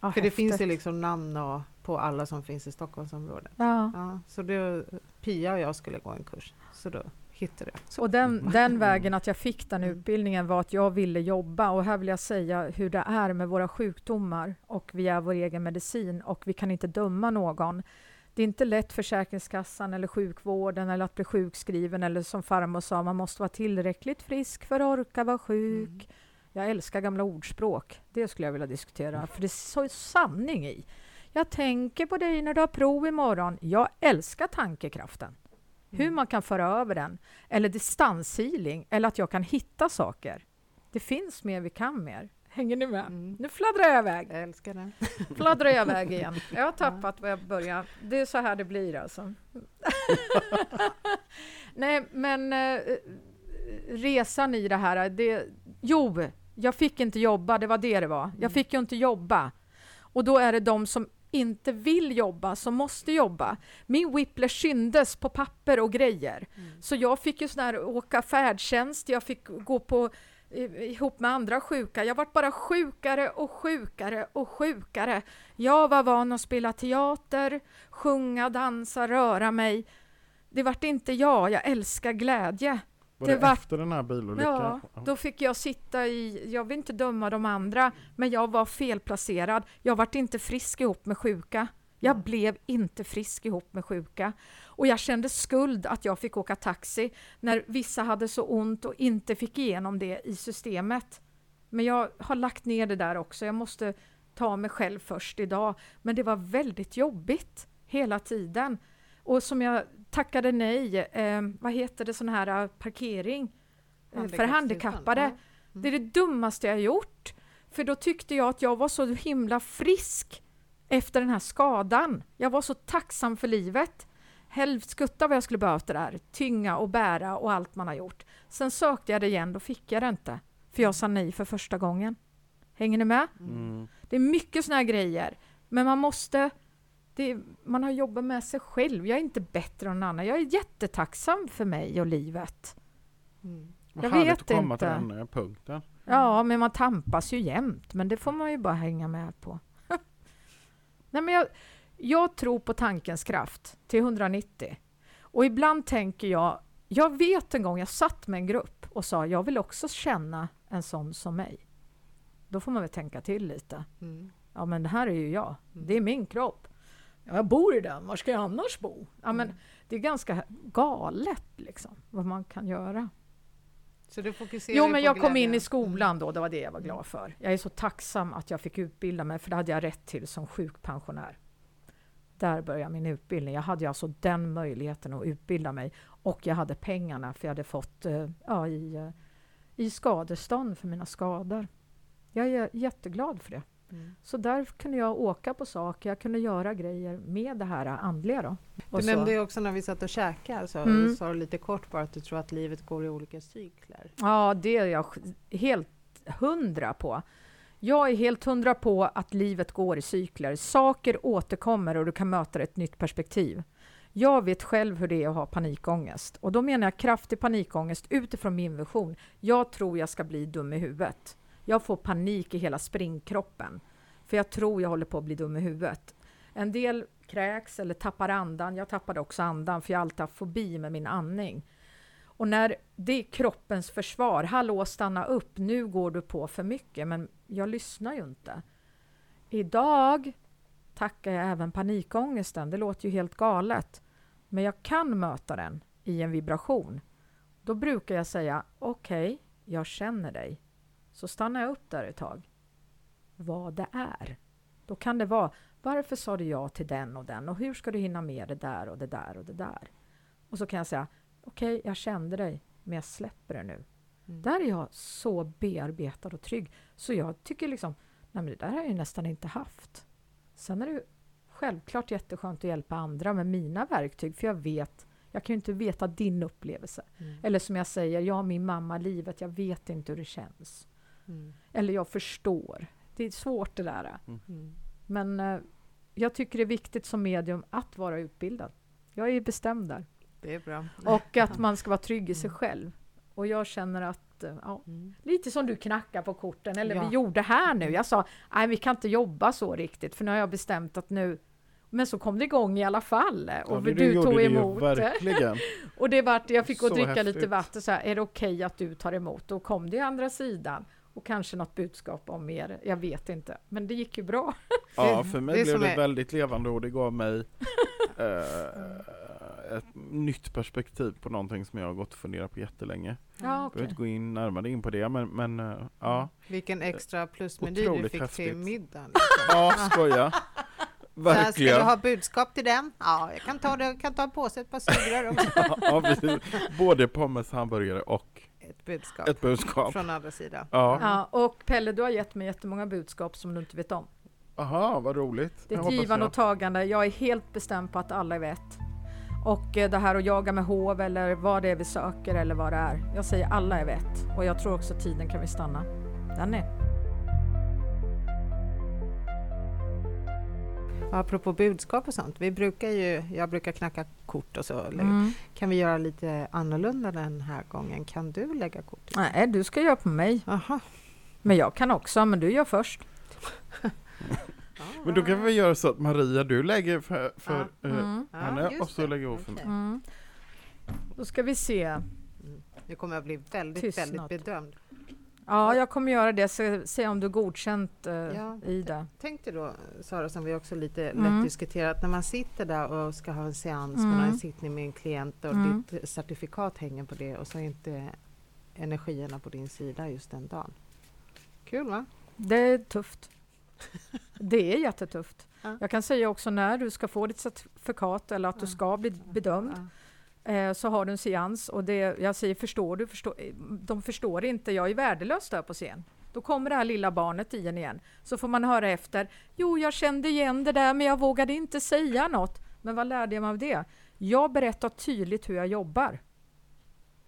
[SPEAKER 3] ja
[SPEAKER 2] för det finns ju
[SPEAKER 3] häftigt.
[SPEAKER 2] liksom namn och, på alla som finns i Stockholmsområdet.
[SPEAKER 3] Ja.
[SPEAKER 2] Ja, så då, Pia och jag skulle gå en kurs, så då.
[SPEAKER 3] Och den, den vägen att jag fick den
[SPEAKER 2] Mm.
[SPEAKER 3] utbildningen var att jag ville jobba och här vill jag säga hur det är med våra sjukdomar och vi är vår egen medicin och vi kan inte döma någon. Det är inte lätt för Försäkringskassan eller sjukvården eller att bli sjukskriven eller som farmor sa, man måste vara tillräckligt frisk för att orka vara sjuk.
[SPEAKER 2] Mm.
[SPEAKER 3] Jag älskar gamla ordspråk. Det skulle jag vilja diskutera, för det är så sanning i. Jag tänker på dig när du har prov imorgon. Jag älskar tankekraften. Hur
[SPEAKER 2] Mm.
[SPEAKER 3] man kan föra över den. Eller distanshealing. Eller att jag kan hitta saker. Det finns mer vi kan mer. Hänger ni med?
[SPEAKER 2] Mm.
[SPEAKER 3] Nu fladdrar jag iväg.
[SPEAKER 2] Jag älskar det.
[SPEAKER 3] Fladdrar jag iväg igen. Jag har tappat var jag började. Det är så här det blir alltså. Nej, men eh, resan i det här. Det, jo, jag fick inte jobba. Det var det det var. Jag fick ju inte jobba. Och då är det de som inte vill jobba som måste jobba. Min whiplash syndes på papper och grejer. Så jag fick ju sån här åka färdtjänst, jag fick gå på ihop med andra sjuka. Jag vart bara sjukare och sjukare och sjukare. Jag var van att spela teater, sjunga, dansa, röra mig. Det vart inte jag, jag älskar glädje.
[SPEAKER 1] Var
[SPEAKER 3] Det
[SPEAKER 1] det,
[SPEAKER 3] var-
[SPEAKER 1] efter den här bilolyckan?
[SPEAKER 3] Ja, då fick jag sitta i, jag vill inte döma de andra, men jag var felplacerad. Jag vart inte frisk ihop med sjuka. Jag blev inte frisk ihop med sjuka. Och jag kände skuld att jag fick åka taxi när vissa hade så ont och inte fick igenom det i systemet. Men jag har lagt ner det där också. Jag måste ta mig själv först idag. Men det var väldigt jobbigt hela tiden. Och som jag tackade nej, eh, vad heter det, sån här eh, parkering eh, för handikappade.
[SPEAKER 2] Ja.
[SPEAKER 3] Det är det dummaste jag gjort. För då tyckte jag att jag var så himla frisk efter den här skadan. Jag var så tacksam för livet. Helvskutta vad jag skulle behövt det där. Tynga och bära och allt man har gjort. Sen sökte jag det igen, då fick jag det inte. För jag sa nej för första gången. Hänger ni med?
[SPEAKER 1] Mm.
[SPEAKER 3] Det är mycket såna här grejer. Men man måste... Det, man har jobbat med sig själv. Jag är inte bättre än någon annan. Jag är jättetacksam för mig och livet.
[SPEAKER 2] Mm.
[SPEAKER 1] Vad
[SPEAKER 3] Jag
[SPEAKER 1] härligt
[SPEAKER 3] vet
[SPEAKER 1] att komma
[SPEAKER 3] inte.
[SPEAKER 1] till den här punkten.
[SPEAKER 3] Ja, men man tampas ju jämt. Men det får man ju bara hänga med på. Nej, men jag, jag tror på tankens kraft till 190. Och ibland tänker jag... Jag vet en gång jag satt med en grupp och sa jag vill också känna en sån som mig. Då får man väl tänka till lite.
[SPEAKER 2] Mm.
[SPEAKER 3] Ja, men det här är ju jag.
[SPEAKER 2] Mm.
[SPEAKER 3] Det är min kropp. Ja, jag bor i den. Var ska jag annars bo? Ja, men
[SPEAKER 2] Mm.
[SPEAKER 3] det är ganska galet liksom, vad man kan göra.
[SPEAKER 2] Så du fokuserar
[SPEAKER 3] Jo, men jag kom in
[SPEAKER 2] glädjen.
[SPEAKER 3] i skolan då, det var det jag var glad för. Jag är så tacksam att jag fick utbilda mig, för det hade jag rätt till som sjukpensionär. Där började min utbildning. Jag hade alltså den möjligheten att utbilda mig och jag hade pengarna för jag hade fått eh, ja, i, eh, i skadestånd för mina skador. Jag är jätteglad för det.
[SPEAKER 2] Mm.
[SPEAKER 3] Så där kunde jag åka på saker, jag kunde göra grejer med det här andliga då. Och
[SPEAKER 2] Du
[SPEAKER 3] så-
[SPEAKER 2] nämnde ju också när vi satt och käkade, så
[SPEAKER 3] Mm.
[SPEAKER 2] sa du lite kort bara att du tror att livet går i olika cykler.
[SPEAKER 3] Ja, det är jag helt hundra på. Jag är helt hundra på att livet går i cykler. Saker återkommer och du kan möta ett nytt perspektiv. Jag vet själv hur det är att ha panikångest. Och då menar jag kraftig panikångest utifrån min vision. Jag tror jag ska bli dum i huvudet. Jag får panik i hela springkroppen. För jag tror jag håller på att bli dum i huvudet. En del kräks eller tappar andan. Jag tappade också andan för jag har alltid haft fobi med min andning. Och när det är kroppens försvar, hallå stanna upp, nu går du på för mycket, men jag lyssnar ju inte. Idag tackar jag även panikångesten, det låter ju helt galet. men jag kan möta den i en vibration. Då brukar jag säga okej, okay, jag känner dig. Så stannar jag upp där ett tag. Vad det är. Då kan det vara varför sa du ja till den och den och hur ska du hinna med det där och det där och det där? Och så kan jag säga okej, okay, jag kände dig, men jag släpper det nu. Mm. Där är jag så bearbetad och trygg så jag tycker liksom, nej men det där har jag nästan inte haft. Sen är det självklart jätteskönt att hjälpa andra med mina verktyg för jag vet jag kan ju inte veta din upplevelse. Mm. Eller som jag säger, jag har min mamma livet, jag vet inte hur det känns. Mm. Eller jag förstår. Det är svårt det där. Mm. mm. Men eh, jag tycker det är viktigt som medium att vara utbildad. Jag är bestämd där.
[SPEAKER 2] Det är bra.
[SPEAKER 3] Och att man ska vara trygg i sig mm. själv. Och jag känner att, eh, ja, mm. lite som du knackar på korten, eller ja. vi gjorde här nu. Jag sa, nej vi kan inte jobba så riktigt, för nu har jag bestämt att nu men så kom det igång i alla fall och ja, du, du tog emot.
[SPEAKER 1] verkligen.
[SPEAKER 3] och det vart, jag fick gå och dricka häftigt. lite vatten, så här, är det okej okay att du tar emot? Då kom det i andra sidan och kanske något budskap om mer, jag vet inte. Men det gick ju bra.
[SPEAKER 1] ja, för mig det blev det är... väldigt levande och det gav mig eh, ett nytt perspektiv på någonting som jag har gått och funderat på jättelänge. Ja, okay. Jag behöver inte gå in närmare in på det, men, men uh, ja.
[SPEAKER 2] Vilken extra plusmeny du fick häftigt. till middagen. Liksom.
[SPEAKER 1] Ja, skoja. Verkligen.
[SPEAKER 2] Ska du ha budskap till den? Ja, jag kan ta, det, kan ta på sig ett par sugrör också. ja,
[SPEAKER 1] Både pommes, hamburgare och
[SPEAKER 2] ett budskap.
[SPEAKER 1] Ett budskap.
[SPEAKER 2] Från andra sidan.
[SPEAKER 3] Ja. ja. Och Pelle, du har gett mig jättemånga budskap som du inte vet om.
[SPEAKER 1] Aha, vad roligt.
[SPEAKER 3] Det är ett givande och tagande. Jag är helt bestämd på att alla är vett. Och eh, det här att jaga med hov eller vad det är vi söker eller vad det är. Jag säger alla är vett. Och jag tror också tiden kan vi stanna. Den
[SPEAKER 2] Apropå budskap och sånt, vi brukar ju, jag brukar knacka kort och så. Mm. Kan vi göra lite annorlunda den här gången? Kan du lägga kort?
[SPEAKER 3] Nej, du ska göra på mig.
[SPEAKER 2] Aha.
[SPEAKER 3] Men jag kan också, men du gör först.
[SPEAKER 1] men då kan vi göra så att Maria, du lägger för, för ja. uh, mm. henne ja, och så lägger hon för mig. Mm.
[SPEAKER 3] Då ska vi se. Mm.
[SPEAKER 2] Nu kommer jag bli väldigt, Tystnad. väldigt bedömd.
[SPEAKER 3] Ja, jag kommer göra det. Se, se om du godkänt uh, ja, i det.
[SPEAKER 2] Tänk dig då, Sara, som vi också lite mm. lätt diskuterat, när man sitter där och ska ha en seans, mm. man har en sittning med en klient och mm. ditt certifikat hänger på det och så är inte energierna på din sida just den dagen. Kul va?
[SPEAKER 3] Det är tufft. det är jättetufft. Ja. Jag kan säga också när du ska få ditt certifikat eller att ja. du ska bli bedömd. Ja eh, så har du en seans och det, jag säger förstår du? Förstår, de förstår inte, jag är värdelös där på scen. Då kommer det här lilla barnet i en igen. Så får man höra efter. Jo, jag kände igen det där men jag vågade inte säga något. Men vad lärde jag mig av det? Jag berättar tydligt hur jag jobbar.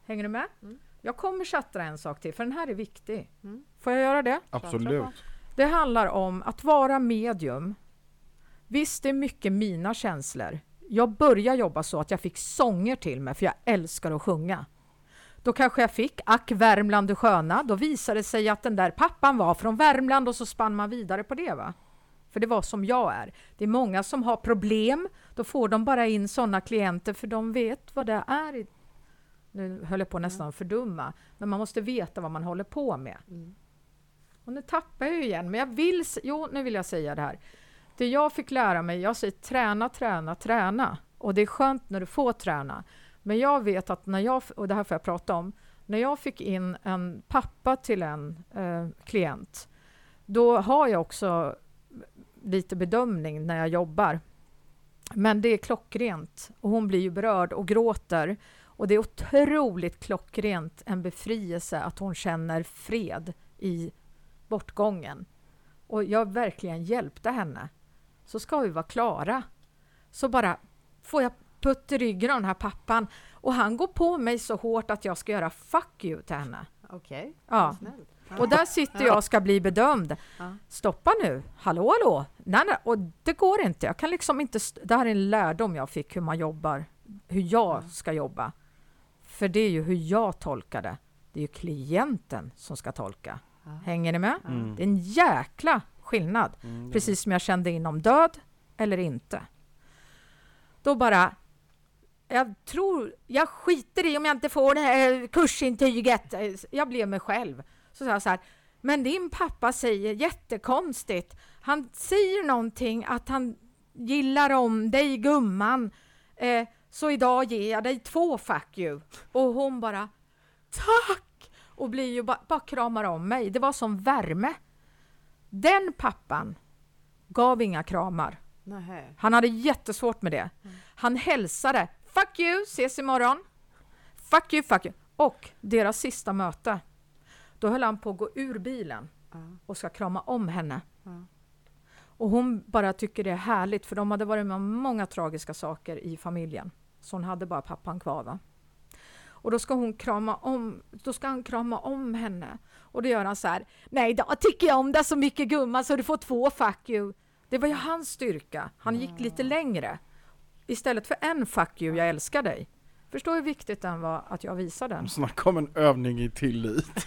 [SPEAKER 3] Hänger du med? Mm. Jag kommer chatta en sak till, för den här är viktig. Mm. Får jag göra det?
[SPEAKER 1] Absolut.
[SPEAKER 3] Det handlar om att vara medium. Visst, det är mycket mina känslor jag började jobba så att jag fick sånger till mig, för jag älskar att sjunga. Då kanske jag fick Ack Värmland du sköna. Då visade det sig att den där pappan var från Värmland och så spann man vidare på det. va? För det var som jag är. Det är många som har problem. Då får de bara in sådana klienter för de vet vad det är. Nu höll jag på nästan att fördumma. Men man måste veta vad man håller på med. Mm. Och nu tappar jag igen, men jag vill... Jo, nu vill jag säga det här. Det jag fick lära mig, jag säger träna, träna, träna. Och det är skönt när du får träna. Men jag vet att när jag, och det här får jag prata om, när jag fick in en pappa till en eh, klient, då har jag också lite bedömning när jag jobbar. Men det är klockrent och hon blir ju berörd och gråter. Och det är otroligt klockrent en befrielse att hon känner fred i bortgången. Och jag verkligen hjälpte henne så ska vi vara klara. Så bara får jag putt i ryggen av den här pappan och han går på mig så hårt att jag ska göra fuck you till henne.
[SPEAKER 2] Okej, okay.
[SPEAKER 3] ja. Och där sitter jag och ska bli bedömd. Stoppa nu, hallå hallå! Nej, nej, och det går inte. Jag kan liksom inte. Det här är en lärdom jag fick hur man jobbar, hur jag ska jobba. För det är ju hur jag tolkar det. Det är ju klienten som ska tolka. Hänger ni med? Mm. Det är en jäkla skillnad. Mm, Precis som jag kände inom död eller inte. Då bara... Jag tror... Jag skiter i om jag inte får det här kursintyget. Jag blev mig själv. Så sa jag så här. Men din pappa säger jättekonstigt. Han säger någonting att han gillar om dig, gumman. Eh, Så idag ger jag dig två fuck you. Och hon bara tack! Och blir ju bara, bara kramar om mig. Det var som värme. Den pappan gav inga kramar.
[SPEAKER 2] Nähä.
[SPEAKER 3] Han hade jättesvårt med det. Han hälsade fuck you, ses imorgon. Fuck you, fuck you. Och deras sista möte, då höll han på att gå ur bilen och ska krama om henne. Och hon bara tycker det är härligt för de hade varit med om många tragiska saker i familjen. Så hon hade bara pappan kvar. Va? Och då ska hon krama om, då ska han krama om henne. Och då gör han så här. Nej, då tycker jag om dig så mycket gumman så du får två fuck you. Det var ju hans styrka. Han gick lite längre. Istället för en fuck you, jag älskar dig. Förstår hur viktigt den var att jag visade den.
[SPEAKER 1] Snacka om en övning i tillit.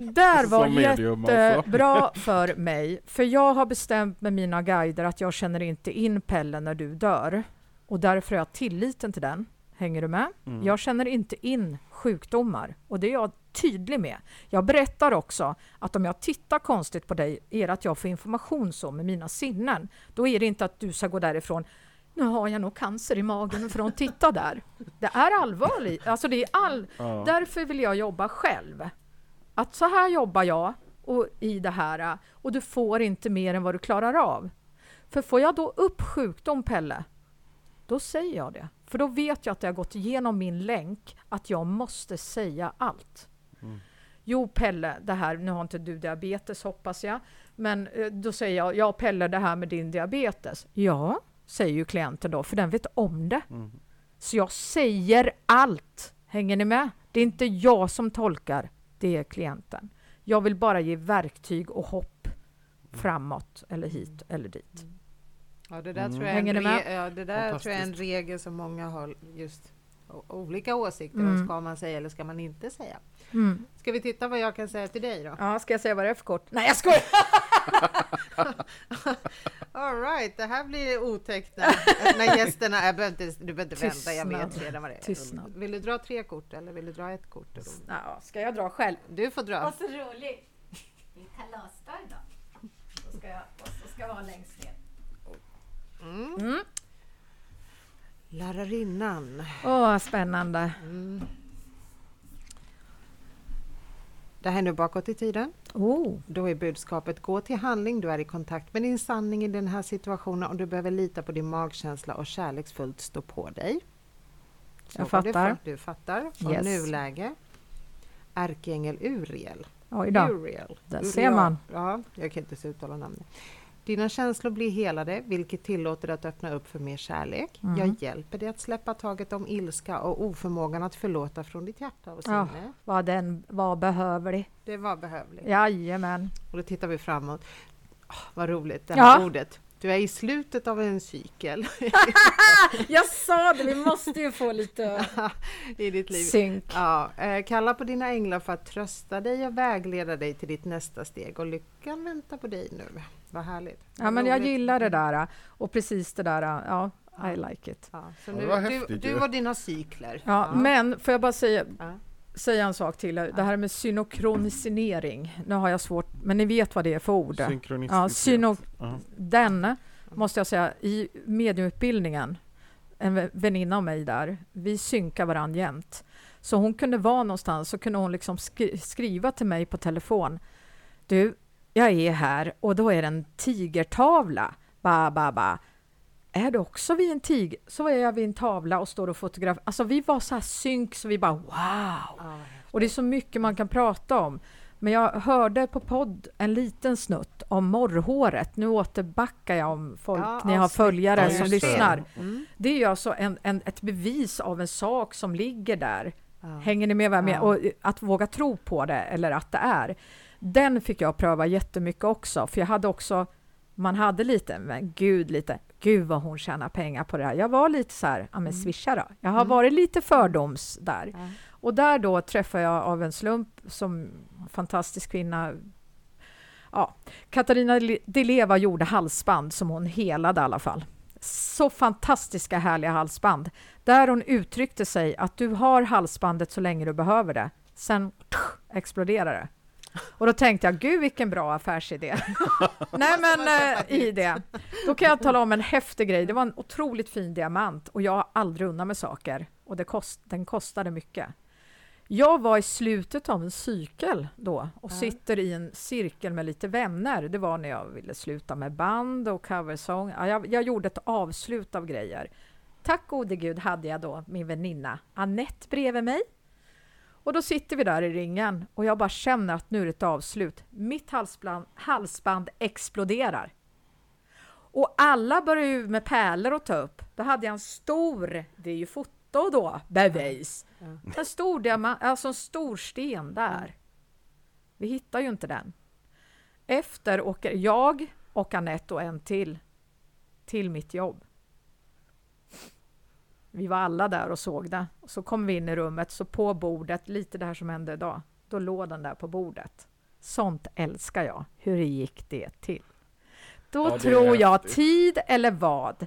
[SPEAKER 3] Där var
[SPEAKER 1] medium alltså.
[SPEAKER 3] jättebra för mig. För jag har bestämt med mina guider att jag känner inte in Pelle när du dör. Och därför har jag tilliten till den. Hänger du med?
[SPEAKER 1] Mm.
[SPEAKER 3] Jag känner inte in sjukdomar och det är jag tydlig med. Jag berättar också att om jag tittar konstigt på dig är det att jag får information så med mina sinnen. Då är det inte att du ska gå därifrån nu har jag nog cancer i magen för att titta där. Det är allvarligt. Alltså det är all...
[SPEAKER 1] Ja.
[SPEAKER 3] Därför vill jag jobba själv. Att så här jobbar jag och i det här och du får inte mer än vad du klarar av. För får jag då upp sjukdom, Pelle, då säger jag det. För då vet jag att jag har gått igenom min länk, att jag måste säga allt.
[SPEAKER 1] Mm.
[SPEAKER 3] Jo, Pelle, det här, nu har inte du diabetes hoppas jag, men eh, då säger jag, ja Pelle, det här med din diabetes. Ja, säger ju klienten då, för den vet om det.
[SPEAKER 1] Mm.
[SPEAKER 3] Så jag säger allt. Hänger ni med? Det är inte jag som tolkar, det är klienten. Jag vill bara ge verktyg och hopp framåt eller hit eller dit.
[SPEAKER 2] Ja, det där
[SPEAKER 1] Mm.
[SPEAKER 2] tror jag är en,
[SPEAKER 3] Hänger
[SPEAKER 2] re- ja, det där tror jag är en regel som många har just olika åsikter
[SPEAKER 3] Mm.
[SPEAKER 2] om. Ska man säga eller ska man inte säga?
[SPEAKER 3] Mm.
[SPEAKER 2] Ska vi titta vad jag kan säga till dig då?
[SPEAKER 3] Ja, ska jag säga vad det är för kort? Nej, jag skojar!
[SPEAKER 2] All right, det här blir otäckt när, när gästerna... Jag behöver inte, du behöver inte vänta, jag vet redan vad det är.
[SPEAKER 3] Tystnad.
[SPEAKER 2] Vill du dra tre kort eller vill du dra ett kort?
[SPEAKER 3] Ja, ska jag dra själv?
[SPEAKER 2] Du får dra.
[SPEAKER 3] så roligt! Det är kalasdag idag. Så ska jag, och så ska jag vara längst.
[SPEAKER 2] Mm. Lärarinnan.
[SPEAKER 3] Åh, spännande.
[SPEAKER 2] Mm. Det här är nu bakåt i tiden.
[SPEAKER 3] Oh.
[SPEAKER 2] Då är budskapet gå till handling. Du är i kontakt med din sanning i den här situationen och du behöver lita på din magkänsla och kärleksfullt stå på dig. Så
[SPEAKER 3] Jag fattar.
[SPEAKER 2] för- Du fattar. Och
[SPEAKER 3] Yes.
[SPEAKER 2] nuläge. Ärkeängel Uriel.
[SPEAKER 3] Oj då.
[SPEAKER 2] Uriel.
[SPEAKER 3] Där
[SPEAKER 2] Uriel.
[SPEAKER 3] ser man.
[SPEAKER 2] Ja, jag kan inte uttala namnet. Dina känslor blir helade, vilket tillåter dig att öppna upp för mer kärlek.
[SPEAKER 3] Mm.
[SPEAKER 2] Jag hjälper dig att släppa taget om ilska och oförmågan att förlåta från ditt hjärta och sinne.
[SPEAKER 3] Ja. Vad den var behövlig.
[SPEAKER 2] Det var behövligt.
[SPEAKER 3] Jajamän.
[SPEAKER 2] Och då tittar vi framåt. Åh, vad roligt, det
[SPEAKER 3] Ja.
[SPEAKER 2] här ordet. Du är i slutet av en cykel
[SPEAKER 3] Jag sa det, vi måste ju få lite
[SPEAKER 2] i ditt liv.
[SPEAKER 3] synk.
[SPEAKER 2] Ja, eh, kalla på dina änglar för att trösta dig och vägleda dig till ditt nästa steg och lyckan väntar på dig nu. Vad härligt.
[SPEAKER 3] Ja, men jag gillar det där och precis det där. Ja, I like it.
[SPEAKER 2] Ja, så
[SPEAKER 1] Ja,
[SPEAKER 2] nu,
[SPEAKER 1] var
[SPEAKER 2] du, du och dina cykler.
[SPEAKER 3] Ja, men får jag bara säga,
[SPEAKER 2] Ja.
[SPEAKER 3] säga en sak till? Det här med synokronisering. Nu har jag svårt, men ni vet vad det är för ord. Ja, syno,
[SPEAKER 1] Ja.
[SPEAKER 3] den måste jag säga, i mediumutbildningen, en vä- väninna av mig där, vi synkar varandra jämt. Så hon kunde vara någonstans, så kunde hon liksom skri- skriva till mig på telefon. Du, jag är här och då är det en tigertavla. Ba, ba, ba. Är du också vid en tiger? Så är jag vid en tavla och står och fotograferar. Alltså vi var så här synk så vi bara wow! Och det är så mycket man kan prata om. Men jag hörde på podd en liten snutt om morrhåret. Nu återbackar jag om folk,
[SPEAKER 2] Ja,
[SPEAKER 3] ni har följare
[SPEAKER 1] Ja,
[SPEAKER 3] som lyssnar.
[SPEAKER 2] Mm.
[SPEAKER 3] Det är ju alltså en, en, ett bevis av en sak som ligger där.
[SPEAKER 2] Ja.
[SPEAKER 3] Hänger ni med vad jag menar? Och att våga tro på det, eller att det är. Den fick jag pröva jättemycket också, för jag hade också, man hade lite, men gud lite, gud vad hon tjänar pengar på det här. Jag var lite så här, ja men
[SPEAKER 2] Mm.
[SPEAKER 3] swisha då. Jag har
[SPEAKER 2] Mm.
[SPEAKER 3] varit lite fördoms där.
[SPEAKER 2] Ja.
[SPEAKER 3] Och där då träffade jag av en slump som fantastisk kvinna. Ja, Katarina De Leva gjorde halsband som hon helade i alla fall. Så fantastiska härliga halsband. Där hon uttryckte sig att du har halsbandet så länge du behöver det. Sen exploderar det. Och då tänkte jag, gud vilken bra affärsidé. Nej men eh, i det. Då kan jag tala om en häftig grej. Det var en otroligt fin diamant och jag har aldrig undan med saker och det kost, den kostade mycket. Jag var i slutet av en cykel då och
[SPEAKER 2] Ja.
[SPEAKER 3] sitter i en cirkel med lite vänner. Det var när jag ville sluta med band och coversång. Ja, jag, jag gjorde ett avslut av grejer. Tack gode gud hade jag då min väninna Annette bredvid mig. Och då sitter vi där i ringen och jag bara känner att nu är det ett avslut. Mitt halsband, halsband exploderar. Och alla börjar ju med pärlor att ta upp. Då hade jag en stor, det är ju foto då, bevis.
[SPEAKER 2] Ja.
[SPEAKER 3] En stor, diamant, alltså en stor sten där. Vi hittar ju inte den. Efter åker jag och Anette och en till till mitt jobb. Vi var alla där och såg det. Och så kom vi in i rummet, så på bordet, lite det här som hände idag, då låg den där på bordet. Sånt älskar jag. Hur gick det till? Då
[SPEAKER 1] Ja,
[SPEAKER 3] tror jag
[SPEAKER 1] häftigt.
[SPEAKER 3] tid eller vad?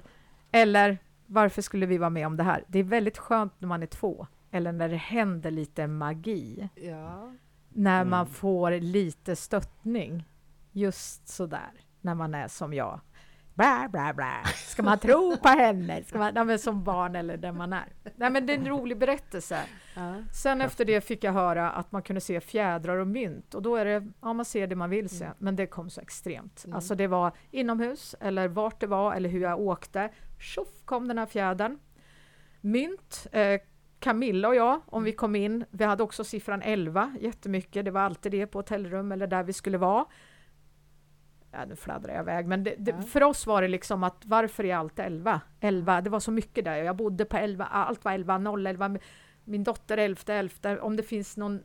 [SPEAKER 3] Eller varför skulle vi vara med om det här? Det är väldigt skönt när man är två, eller när det händer lite magi.
[SPEAKER 2] Ja.
[SPEAKER 3] När man
[SPEAKER 1] Mm.
[SPEAKER 3] får lite stöttning. Just sådär, när man är som jag. Bla, bla, bla. Ska man tro på henne? Ska man, men som barn eller där man är. Nej, men det är en rolig berättelse.
[SPEAKER 2] Ja.
[SPEAKER 3] Sen efter det fick jag höra att man kunde se fjädrar och mynt och då är det, ja man ser det man vill se,
[SPEAKER 2] Mm.
[SPEAKER 3] men det kom så extremt.
[SPEAKER 2] Mm.
[SPEAKER 3] Alltså det var inomhus eller vart det var eller hur jag åkte. Tjoff kom den här fjädern. Mynt, eh, Camilla och jag, om vi kom in, vi hade också siffran 11 jättemycket, det var alltid det på hotellrum eller där vi skulle vara. Ja, nu fladdrar jag iväg, men det, det,
[SPEAKER 2] Ja.
[SPEAKER 3] för oss var det liksom att varför är allt 11? 11, det var så mycket där, jag bodde på 11, allt var 11, 0, 11, min dotter 11, 11, om det finns någon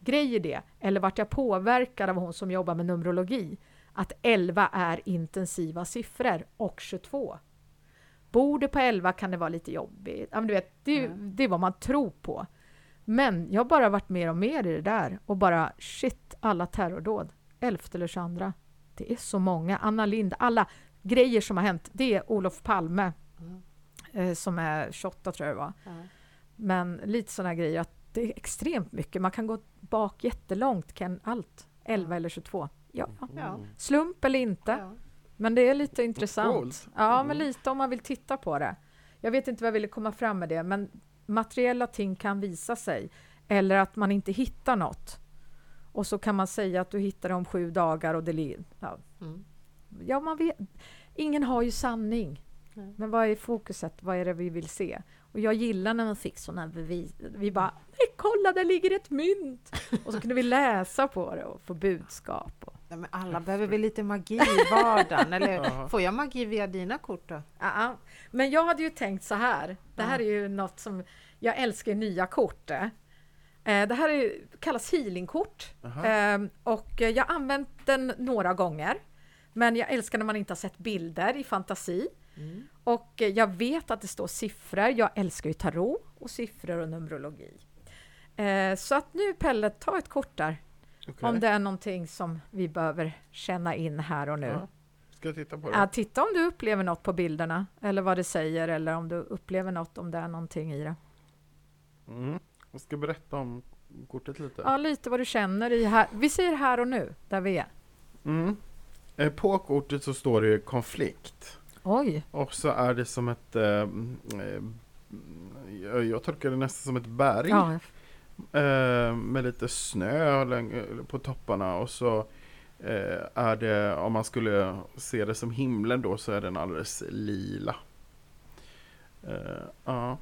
[SPEAKER 3] grej i det, eller vart jag påverkad av hon som jobbar med Numerologi, att 11 är intensiva siffror och 22. Bor du på 11 kan det vara lite jobbigt. Ja, men du vet, det,
[SPEAKER 2] Ja.
[SPEAKER 3] det är vad man tror på. Men jag har bara varit mer och mer i det där och bara shit, alla terrordåd. 11 eller 22. Det är så många. Anna Lind, alla grejer som har hänt. Det är Olof Palme
[SPEAKER 2] Ja.
[SPEAKER 3] eh, som är 28 tror jag det var.
[SPEAKER 2] Ja.
[SPEAKER 3] Men lite sådana grejer att det är extremt mycket. Man kan gå bak jättelångt, kan allt. 11
[SPEAKER 2] Ja.
[SPEAKER 3] eller 22. Ja, ja.
[SPEAKER 1] Mm.
[SPEAKER 3] Slump eller inte.
[SPEAKER 2] Ja.
[SPEAKER 3] Men det är lite intressant. Ja,
[SPEAKER 1] Mm.
[SPEAKER 3] men lite om man vill titta på det. Jag vet inte vad jag ville komma fram med det, men materiella ting kan visa sig. Eller att man inte hittar något. Och så kan man säga att du hittar det om sju dagar och det... Ja,
[SPEAKER 2] Mm.
[SPEAKER 3] ja man vet. Ingen har ju sanning.
[SPEAKER 2] Nej.
[SPEAKER 3] Men vad är fokuset? Vad är det vi vill se? Och jag gillar när man fick sådana bevis. Vi bara, nej kolla där ligger ett mynt! Och så kunde vi läsa på det och få budskap. Och,
[SPEAKER 2] Nej, men alla behöver väl lite magi i vardagen, eller får jag magi via dina kort då?
[SPEAKER 3] Ja, ja. Men jag hade ju tänkt så här. Det här är ju något som... Jag älskar nya kort. Eh. Det här är, kallas healingkort.
[SPEAKER 1] Aha.
[SPEAKER 3] Eh, Och jag har använt den några gånger. Men jag älskar när man inte har sett bilder i fantasi.
[SPEAKER 2] Mm.
[SPEAKER 3] Och eh, jag vet att det står siffror. Jag älskar ju tarot och siffror och numerologi. Eh, Så att nu Pelle, ta ett kort där.
[SPEAKER 1] Okej.
[SPEAKER 3] Om det är någonting som vi behöver känna in här och nu.
[SPEAKER 1] Ja. Ska jag titta på det?
[SPEAKER 3] Ja, titta om du upplever något på bilderna eller vad det säger eller om du upplever något om det är någonting i det.
[SPEAKER 1] Mm. Jag ska berätta om kortet lite.
[SPEAKER 3] Ja, lite vad du känner i här. Vi säger här och nu, där vi är.
[SPEAKER 1] Mm. Eh, På kortet så står det konflikt.
[SPEAKER 3] Oj,
[SPEAKER 1] Och så är det som ett, eh, mm, eh, jag, jag tolkar det nästan som ett berg.
[SPEAKER 3] ja,
[SPEAKER 1] Eh, med lite snö på topparna och så eh, är det, om man skulle se det som himlen då, så är den alldeles lila. Eh, ja.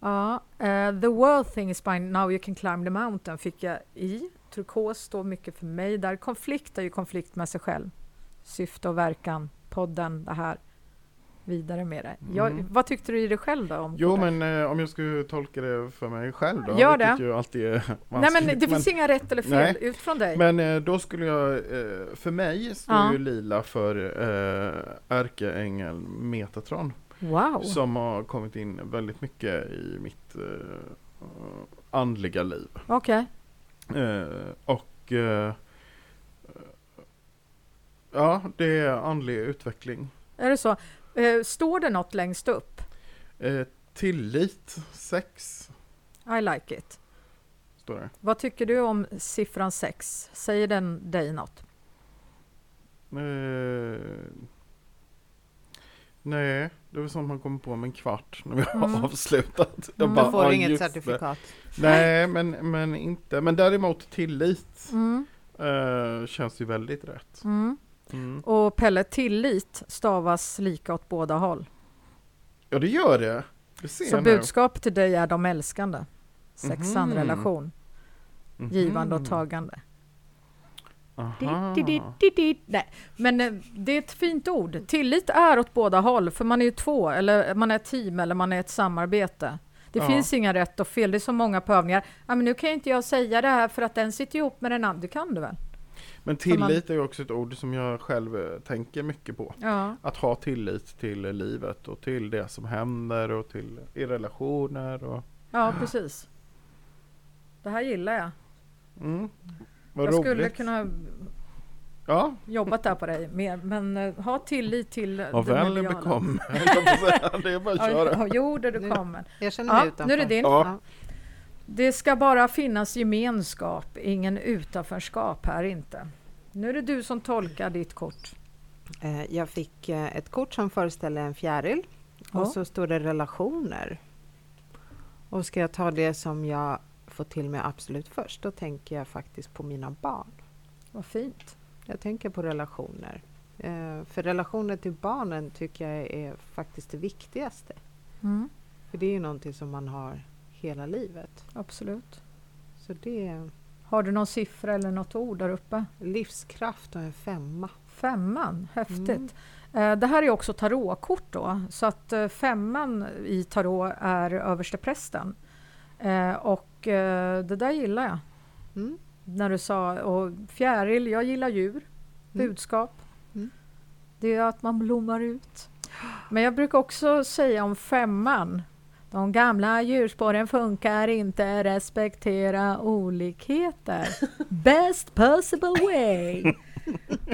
[SPEAKER 3] Ja. eh, the world thing is by now you can climb the mountain fick jag i. Turkos står mycket för mig där. Konflikt är ju konflikt med sig själv. Syfte och verkan, podden, det här. Vidare med det. Jag,
[SPEAKER 1] Mm.
[SPEAKER 3] vad tyckte du i det själv då? Om
[SPEAKER 1] Jo men eh, om jag skulle tolka det för mig själv då,
[SPEAKER 3] Gör det.
[SPEAKER 1] ju alltid är
[SPEAKER 3] Nej men det finns inga rätt eller fel
[SPEAKER 1] Nej.
[SPEAKER 3] ut från dig.
[SPEAKER 1] Men eh, då skulle jag, eh, för mig står
[SPEAKER 3] Ja.
[SPEAKER 1] ju lila för eh, ärkeängel Metatron.
[SPEAKER 3] Wow!
[SPEAKER 1] Som har kommit in väldigt mycket i mitt eh, andliga liv.
[SPEAKER 3] Okej.
[SPEAKER 1] Eh, och eh, ja, det är andlig utveckling.
[SPEAKER 3] Är det så? Eh, står det något längst upp?
[SPEAKER 1] Eh, tillit, sex,
[SPEAKER 3] I like it.
[SPEAKER 1] står det.
[SPEAKER 3] Vad tycker du om siffran 6? Säger den dig något?
[SPEAKER 1] Nej, det väl sånt man kommer på med en kvart när vi har
[SPEAKER 3] Mm.
[SPEAKER 1] avslutat.
[SPEAKER 3] Mm.
[SPEAKER 2] Då får
[SPEAKER 1] "Ja,
[SPEAKER 2] du inget
[SPEAKER 1] just det."
[SPEAKER 2] certifikat.
[SPEAKER 1] Nej, men, men inte. Men däremot tillit
[SPEAKER 3] Mm.
[SPEAKER 1] eh, känns ju väldigt rätt.
[SPEAKER 3] Mm.
[SPEAKER 1] Mm.
[SPEAKER 3] Och Pelle, tillit stavas lika åt båda håll.
[SPEAKER 1] Ja, det gör det. Det
[SPEAKER 3] Så
[SPEAKER 1] jag nu.
[SPEAKER 3] budskapet till dig är de älskande. Sexan,
[SPEAKER 1] Mhm.
[SPEAKER 3] relation,
[SPEAKER 1] Mhm.
[SPEAKER 3] givande och tagande.
[SPEAKER 1] Aha.
[SPEAKER 3] Di, di, di, di. Nej, men eh, det är ett fint ord. Tillit är åt båda håll, för man är ju två, eller man är ett team eller man är ett samarbete. Det
[SPEAKER 1] Ja.
[SPEAKER 3] finns inga rätt och fel, det är så många på övningar. Ja, men nu kan inte jag säga det här för att den sitter ihop med den andra. Det kan du väl?
[SPEAKER 1] Men tillit är ju också ett ord som jag själv eh, tänker mycket på.
[SPEAKER 3] Ja.
[SPEAKER 1] Att ha tillit till livet och till det som händer och till i relationer och
[SPEAKER 3] Ja, precis. Det här gillar jag.
[SPEAKER 1] mm. Vad
[SPEAKER 3] jag
[SPEAKER 1] roligt.
[SPEAKER 3] skulle kunna
[SPEAKER 1] Ja,
[SPEAKER 3] jobbat där på dig mer, men eh, ha tillit till
[SPEAKER 1] vad
[SPEAKER 3] det
[SPEAKER 1] väl
[SPEAKER 3] mediala.
[SPEAKER 1] bekommen. det är bara att köra.
[SPEAKER 3] ja, jo, det du kommer.
[SPEAKER 2] Jag känner mig
[SPEAKER 3] Ja,
[SPEAKER 2] utanför.
[SPEAKER 3] nu är det din.
[SPEAKER 1] Ja.
[SPEAKER 3] Det ska bara finnas gemenskap, ingen utanförskap här inte. Nu är det du som tolkar ditt kort.
[SPEAKER 2] Eh, Jag fick eh, ett kort som föreställer en fjäril
[SPEAKER 3] Ja.
[SPEAKER 2] och så står det relationer. Och ska jag ta det som jag får till mig absolut först, då tänker jag faktiskt på mina barn.
[SPEAKER 3] Vad fint.
[SPEAKER 2] Jag tänker på relationer. Eh, För relationer till barnen tycker jag är faktiskt det viktigaste.
[SPEAKER 3] Mm,
[SPEAKER 2] För det är ju någonting som man har hela livet.
[SPEAKER 3] absolut.
[SPEAKER 2] Så det
[SPEAKER 3] Har du någon siffra eller något ord där uppe?
[SPEAKER 2] livskraft och en femma.
[SPEAKER 3] Femman, häftigt.
[SPEAKER 2] Mm.
[SPEAKER 3] Eh, Det här är också tarotkort då, så att eh, femman i tarot är översteprästen. Eh, Och eh, det där gillar jag.
[SPEAKER 2] Mm.
[SPEAKER 3] När du sa, och fjäril, jag gillar djur, budskap.
[SPEAKER 2] Mm.
[SPEAKER 3] Det är att man blommar ut. Men jag brukar också säga om femman, de gamla djurspåren funkar inte, respektera olikheter. Best possible way.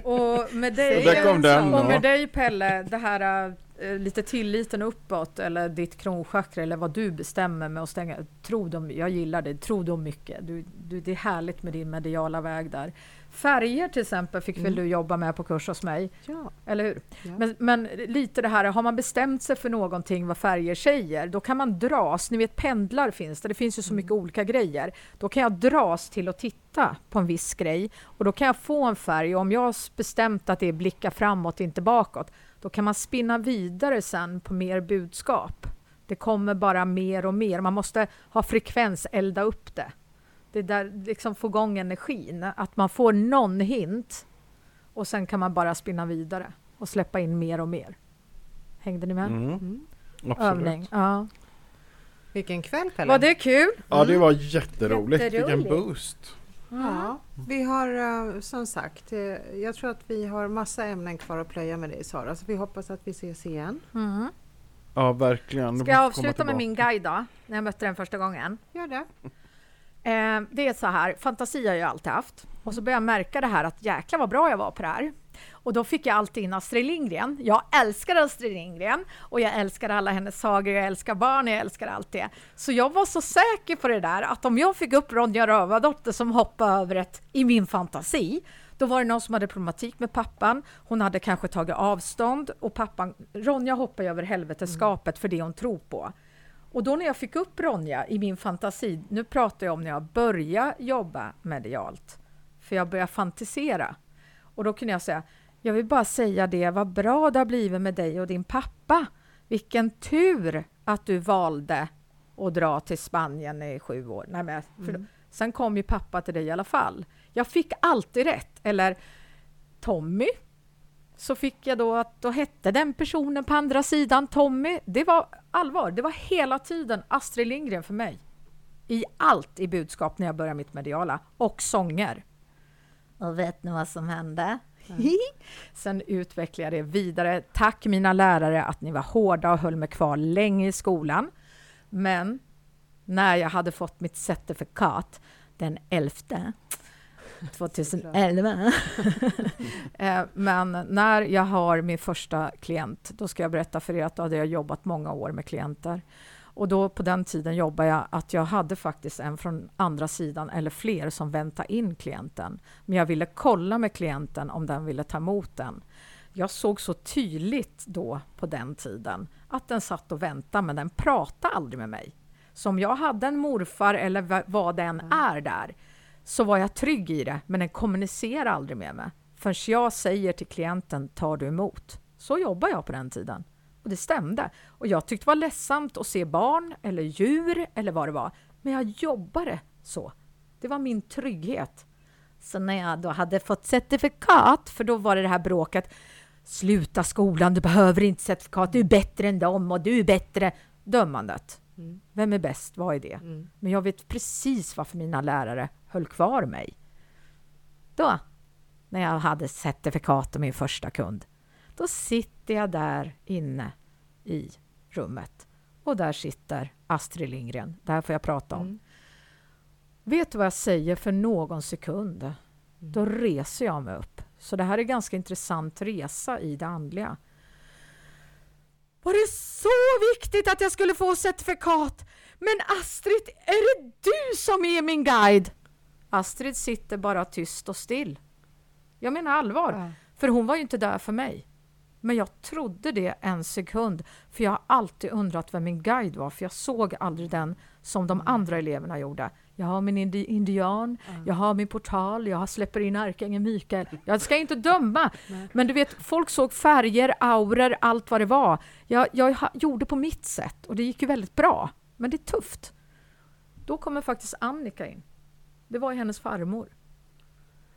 [SPEAKER 3] Och med dig, och
[SPEAKER 1] ja.
[SPEAKER 3] med dig Pelle, det här eh, lite tilliten uppåt eller ditt kronchakra eller vad du bestämmer med att stänga. Tro dem, jag gillar det, tro dem mycket. Du, du, det är härligt med din mediala väg där. Färger till exempel fick väl
[SPEAKER 2] Mm.
[SPEAKER 3] du jobba med på kurs hos mig,
[SPEAKER 2] Ja.
[SPEAKER 3] eller hur?
[SPEAKER 2] Ja.
[SPEAKER 3] Men, men lite det här, har man bestämt sig för någonting vad färger säger, då kan man dras. Ni vet pendlar finns det, det finns ju så mycket olika grejer. Då kan jag dras till att titta på en viss grej och då kan jag få en färg och om jag har bestämt att det är blicka framåt, inte bakåt, då kan man spinna vidare sen på mer budskap. Det kommer bara mer och mer. Man måste ha frekvens, elda upp det. Det är där liksom få igång energin, att man får någon hint och sen kan man bara spinna vidare och släppa in mer och mer. Hängde ni med?
[SPEAKER 1] Mm.
[SPEAKER 2] Mm.
[SPEAKER 3] Övning. Ja.
[SPEAKER 2] Vilken kväll Pelle!
[SPEAKER 3] Var det kul?
[SPEAKER 1] Ja, det var jätteroligt. Vilken
[SPEAKER 3] Jätteroligt.
[SPEAKER 2] Ja, vi har eh, som sagt, eh, jag tror att vi har massa ämnen kvar att plöja med dig Sara, så vi hoppas att vi ses igen.
[SPEAKER 3] Mm.
[SPEAKER 1] Ja, verkligen.
[SPEAKER 3] Ska jag avsluta med min guide då? När jag mötte den första gången.
[SPEAKER 2] Gör det.
[SPEAKER 3] Eh, det är så här, fantasi har jag alltid haft. Och så började jag märka det här att jäklar vad bra jag var på det här. Och då fick jag alltid in Astrid Lindgren. Jag älskar Astrid Lindgren och jag älskar alla hennes sagor, jag älskar barn, jag älskar allt det. Så jag var så säker på det där att om jag fick upp Ronja Rövardotter som hoppade över ett i min fantasi, då var det någon som hade problematik med pappan. Hon hade kanske tagit avstånd och pappan, Ronja hoppade över helveteskapet för det hon tror på. Och då när jag fick upp Ronja i min fantasi, nu pratar jag om när jag började jobba medialt, för jag började fantisera. Och då kunde jag säga, jag vill bara säga det, vad bra det har blivit med dig och din pappa. Vilken tur att du valde att dra till Spanien i sju år. Nej, men,
[SPEAKER 2] Mm.
[SPEAKER 3] Sen kom ju pappa till dig i alla fall. Jag fick alltid rätt. Eller Tommy. Så fick jag då att då hette den personen på andra sidan Tommy. Det var allvar. Det var hela tiden Astrid Lindgren för mig. I allt i budskap när jag började mitt mediala. Och sånger. Och vet ni vad som hände? Sen utvecklade jag det vidare. Tack mina lärare att ni var hårda och höll mig kvar länge i skolan. Men när jag hade fått mitt certifikat den 11 2011. Eh, Men när jag har min första klient, då ska jag berätta för er att då hade jag jobbat många år med klienter. Och då på den tiden jobbade jag att jag hade faktiskt en från andra sidan eller fler som väntade in klienten. Men jag ville kolla med klienten om den ville ta emot den. Jag såg så tydligt då på den tiden att den satt och väntade men den pratade aldrig med mig. Så om jag hade en morfar eller vad den är där så var jag trygg i det men den kommunicerar aldrig med mig förrän jag säger till klienten tar du emot. Så jobbar jag på den tiden. Och det stämde. Och jag tyckte det var ledsamt att se barn eller djur eller vad det var. Men jag jobbade så. Det var min trygghet. Så när jag då hade fått certifikat, för då var det det här bråket. Sluta skolan, du behöver inte certifikat, du är bättre än dem och du är bättre. Dömandet. Mm. Vem är bäst? Vad är det? Mm. Men jag vet precis varför mina lärare höll kvar mig. Då, när jag hade certifikat och min första kund, då sitter jag där inne i rummet och där sitter Astrid Lindgren. Det här får jag prata om. Mm. Vet du vad jag säger för någon sekund? Mm. Då reser jag mig upp. Så det här är en ganska intressant resa i det andliga. Var det så viktigt att jag skulle få certifikat? Men Astrid, är det du som är min guide? Astrid sitter bara tyst och still. Jag menar allvar, ja. för hon var ju inte där för mig. Men jag trodde det en sekund, för jag har alltid undrat vem min guide var, för jag såg aldrig den som de andra eleverna gjorde. Jag har min indi indian, mm. jag har min portal, jag släpper in ärkeängeln Mikael. Jag ska inte döma, men du vet, folk såg färger, auror, allt vad det var. Jag, jag gjorde på mitt sätt och det gick ju väldigt bra, men det är tufft. Då kommer faktiskt Annika in. Det var ju hennes farmor.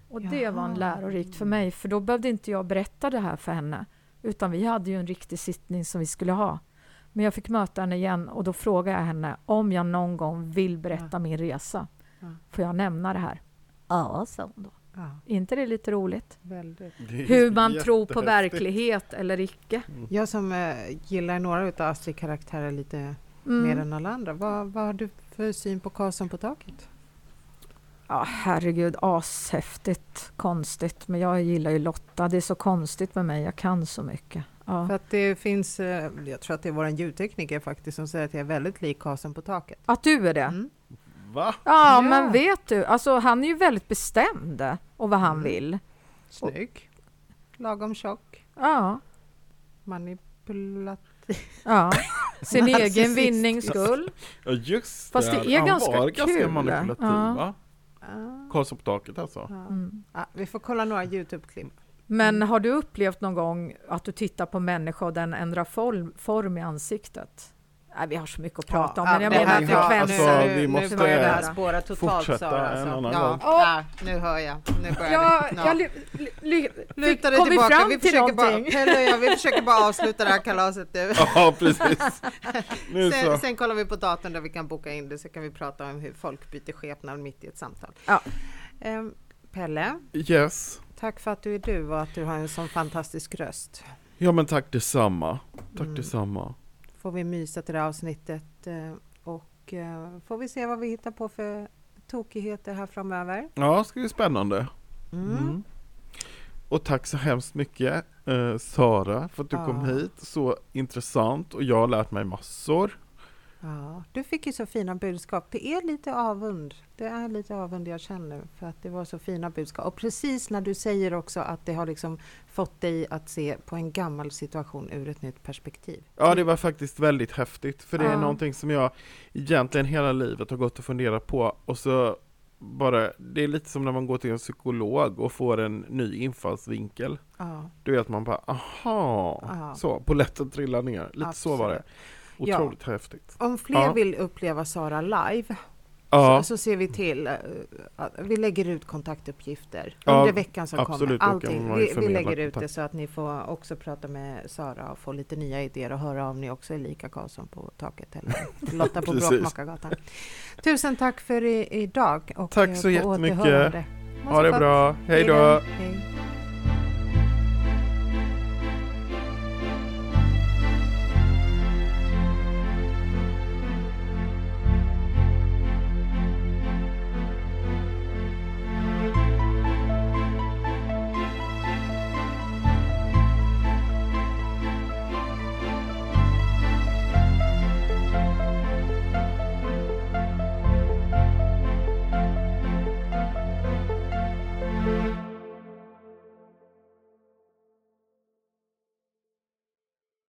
[SPEAKER 3] Och Jaha. det var en lärorikt för mig, för då behövde inte jag berätta det här för henne. Utan vi hade ju en riktig sittning som vi skulle ha. Men jag fick möta henne igen och då frågade jag henne om jag någon gång vill berätta ja. min resa. Ja. Får jag nämna det här? Ja, sa hon då. Ja. inte det lite roligt?
[SPEAKER 2] Väldigt.
[SPEAKER 3] Hur man tror på verklighet eller icke.
[SPEAKER 2] Mm. Jag som äh, gillar några av Astrid karaktärer lite mm. mer än alla andra. Vad, vad har du för syn på Karlsson på taket?
[SPEAKER 3] Ja, herregud, ashäftigt, konstigt. Men jag gillar ju Lotta. Det är så konstigt med mig. Jag kan så mycket.
[SPEAKER 2] Ja. För att det finns, eh, jag tror att det är vår ljudtekniker faktiskt som säger att jag är väldigt lik Karlsson på taket.
[SPEAKER 3] Att du är det? Mm.
[SPEAKER 1] Va?
[SPEAKER 3] Ja, ja, men vet du, alltså han är ju väldigt bestämd och vad han mm. vill.
[SPEAKER 2] Snygg. Lagom tjock.
[SPEAKER 3] Ja.
[SPEAKER 2] Manipulativ.
[SPEAKER 3] Ja. Sin egen vinnings skull.
[SPEAKER 1] Ja, just
[SPEAKER 3] det. Fast det är
[SPEAKER 1] han
[SPEAKER 3] ganska
[SPEAKER 1] var
[SPEAKER 3] kul.
[SPEAKER 1] ganska manipulativ, ja. va? Karlsson på taket alltså?
[SPEAKER 2] Mm. Ja, vi får kolla några Youtube-klipp.
[SPEAKER 3] Men mm. har du upplevt någon gång att du tittar på människa och den ändrar form, form i ansiktet? Nej, vi har så mycket att prata ja, om, men jag menar frekvenser.
[SPEAKER 1] Alltså, vi måste
[SPEAKER 2] nu börjar det här spåra totalt, Sara. Alltså. En annan ja, gång. Ja, nu hör jag. Nu börjar
[SPEAKER 3] ja,
[SPEAKER 2] vi.
[SPEAKER 3] Ja. Jag,
[SPEAKER 2] dig tillbaka. Vi, fram vi, försöker bara, Pelle jag, vi försöker bara avsluta det här kalaset nu.
[SPEAKER 1] Ja, precis.
[SPEAKER 2] Nu sen, sen kollar vi på datorn där vi kan boka in det, så kan vi prata om hur folk byter skepnad mitt i ett samtal.
[SPEAKER 3] Ja.
[SPEAKER 2] Um, Pelle?
[SPEAKER 1] Yes?
[SPEAKER 2] Tack för att du är du och att du har en sån fantastisk röst.
[SPEAKER 1] Ja men tack detsamma. Tack mm. detsamma.
[SPEAKER 2] Får vi mysa till det här avsnittet eh, och eh, får vi se vad vi hittar på för tokigheter här framöver.
[SPEAKER 1] Ja, det ska bli spännande. Mm. Mm. Och tack så hemskt mycket eh, Sara för att du ja. kom hit. Så intressant och jag har lärt mig massor.
[SPEAKER 2] Ja, du fick ju så fina budskap. Det är lite avund. Det är lite avund jag känner för att det var så fina budskap. Och precis när du säger också att det har liksom fått dig att se på en gammal situation ur ett nytt perspektiv.
[SPEAKER 1] Ja, det var faktiskt väldigt häftigt. För det är ja. någonting som jag egentligen hela livet har gått och funderat på och så bara, det är lite som när man går till en psykolog och får en ny infallsvinkel. Ja. Du vet man bara, aha, ja. så, polletten trillar ner. Lite Absolut. så var det. Otroligt ja. häftigt.
[SPEAKER 2] Om fler ja. vill uppleva Sara live ja. så, så, ser vi till uh, att vi lägger ut kontaktuppgifter under veckan som absolut, kommer. Allting. Vi, vi lägger ut det så att ni får också prata med Sara och få lite nya idéer och höra om ni också är lika Karlsson på taket eller Lotta på Bråkmakargatan. Tusen tack för i, idag.
[SPEAKER 1] Och tack så jättemycket. Ha det bra. Hej då. Hej.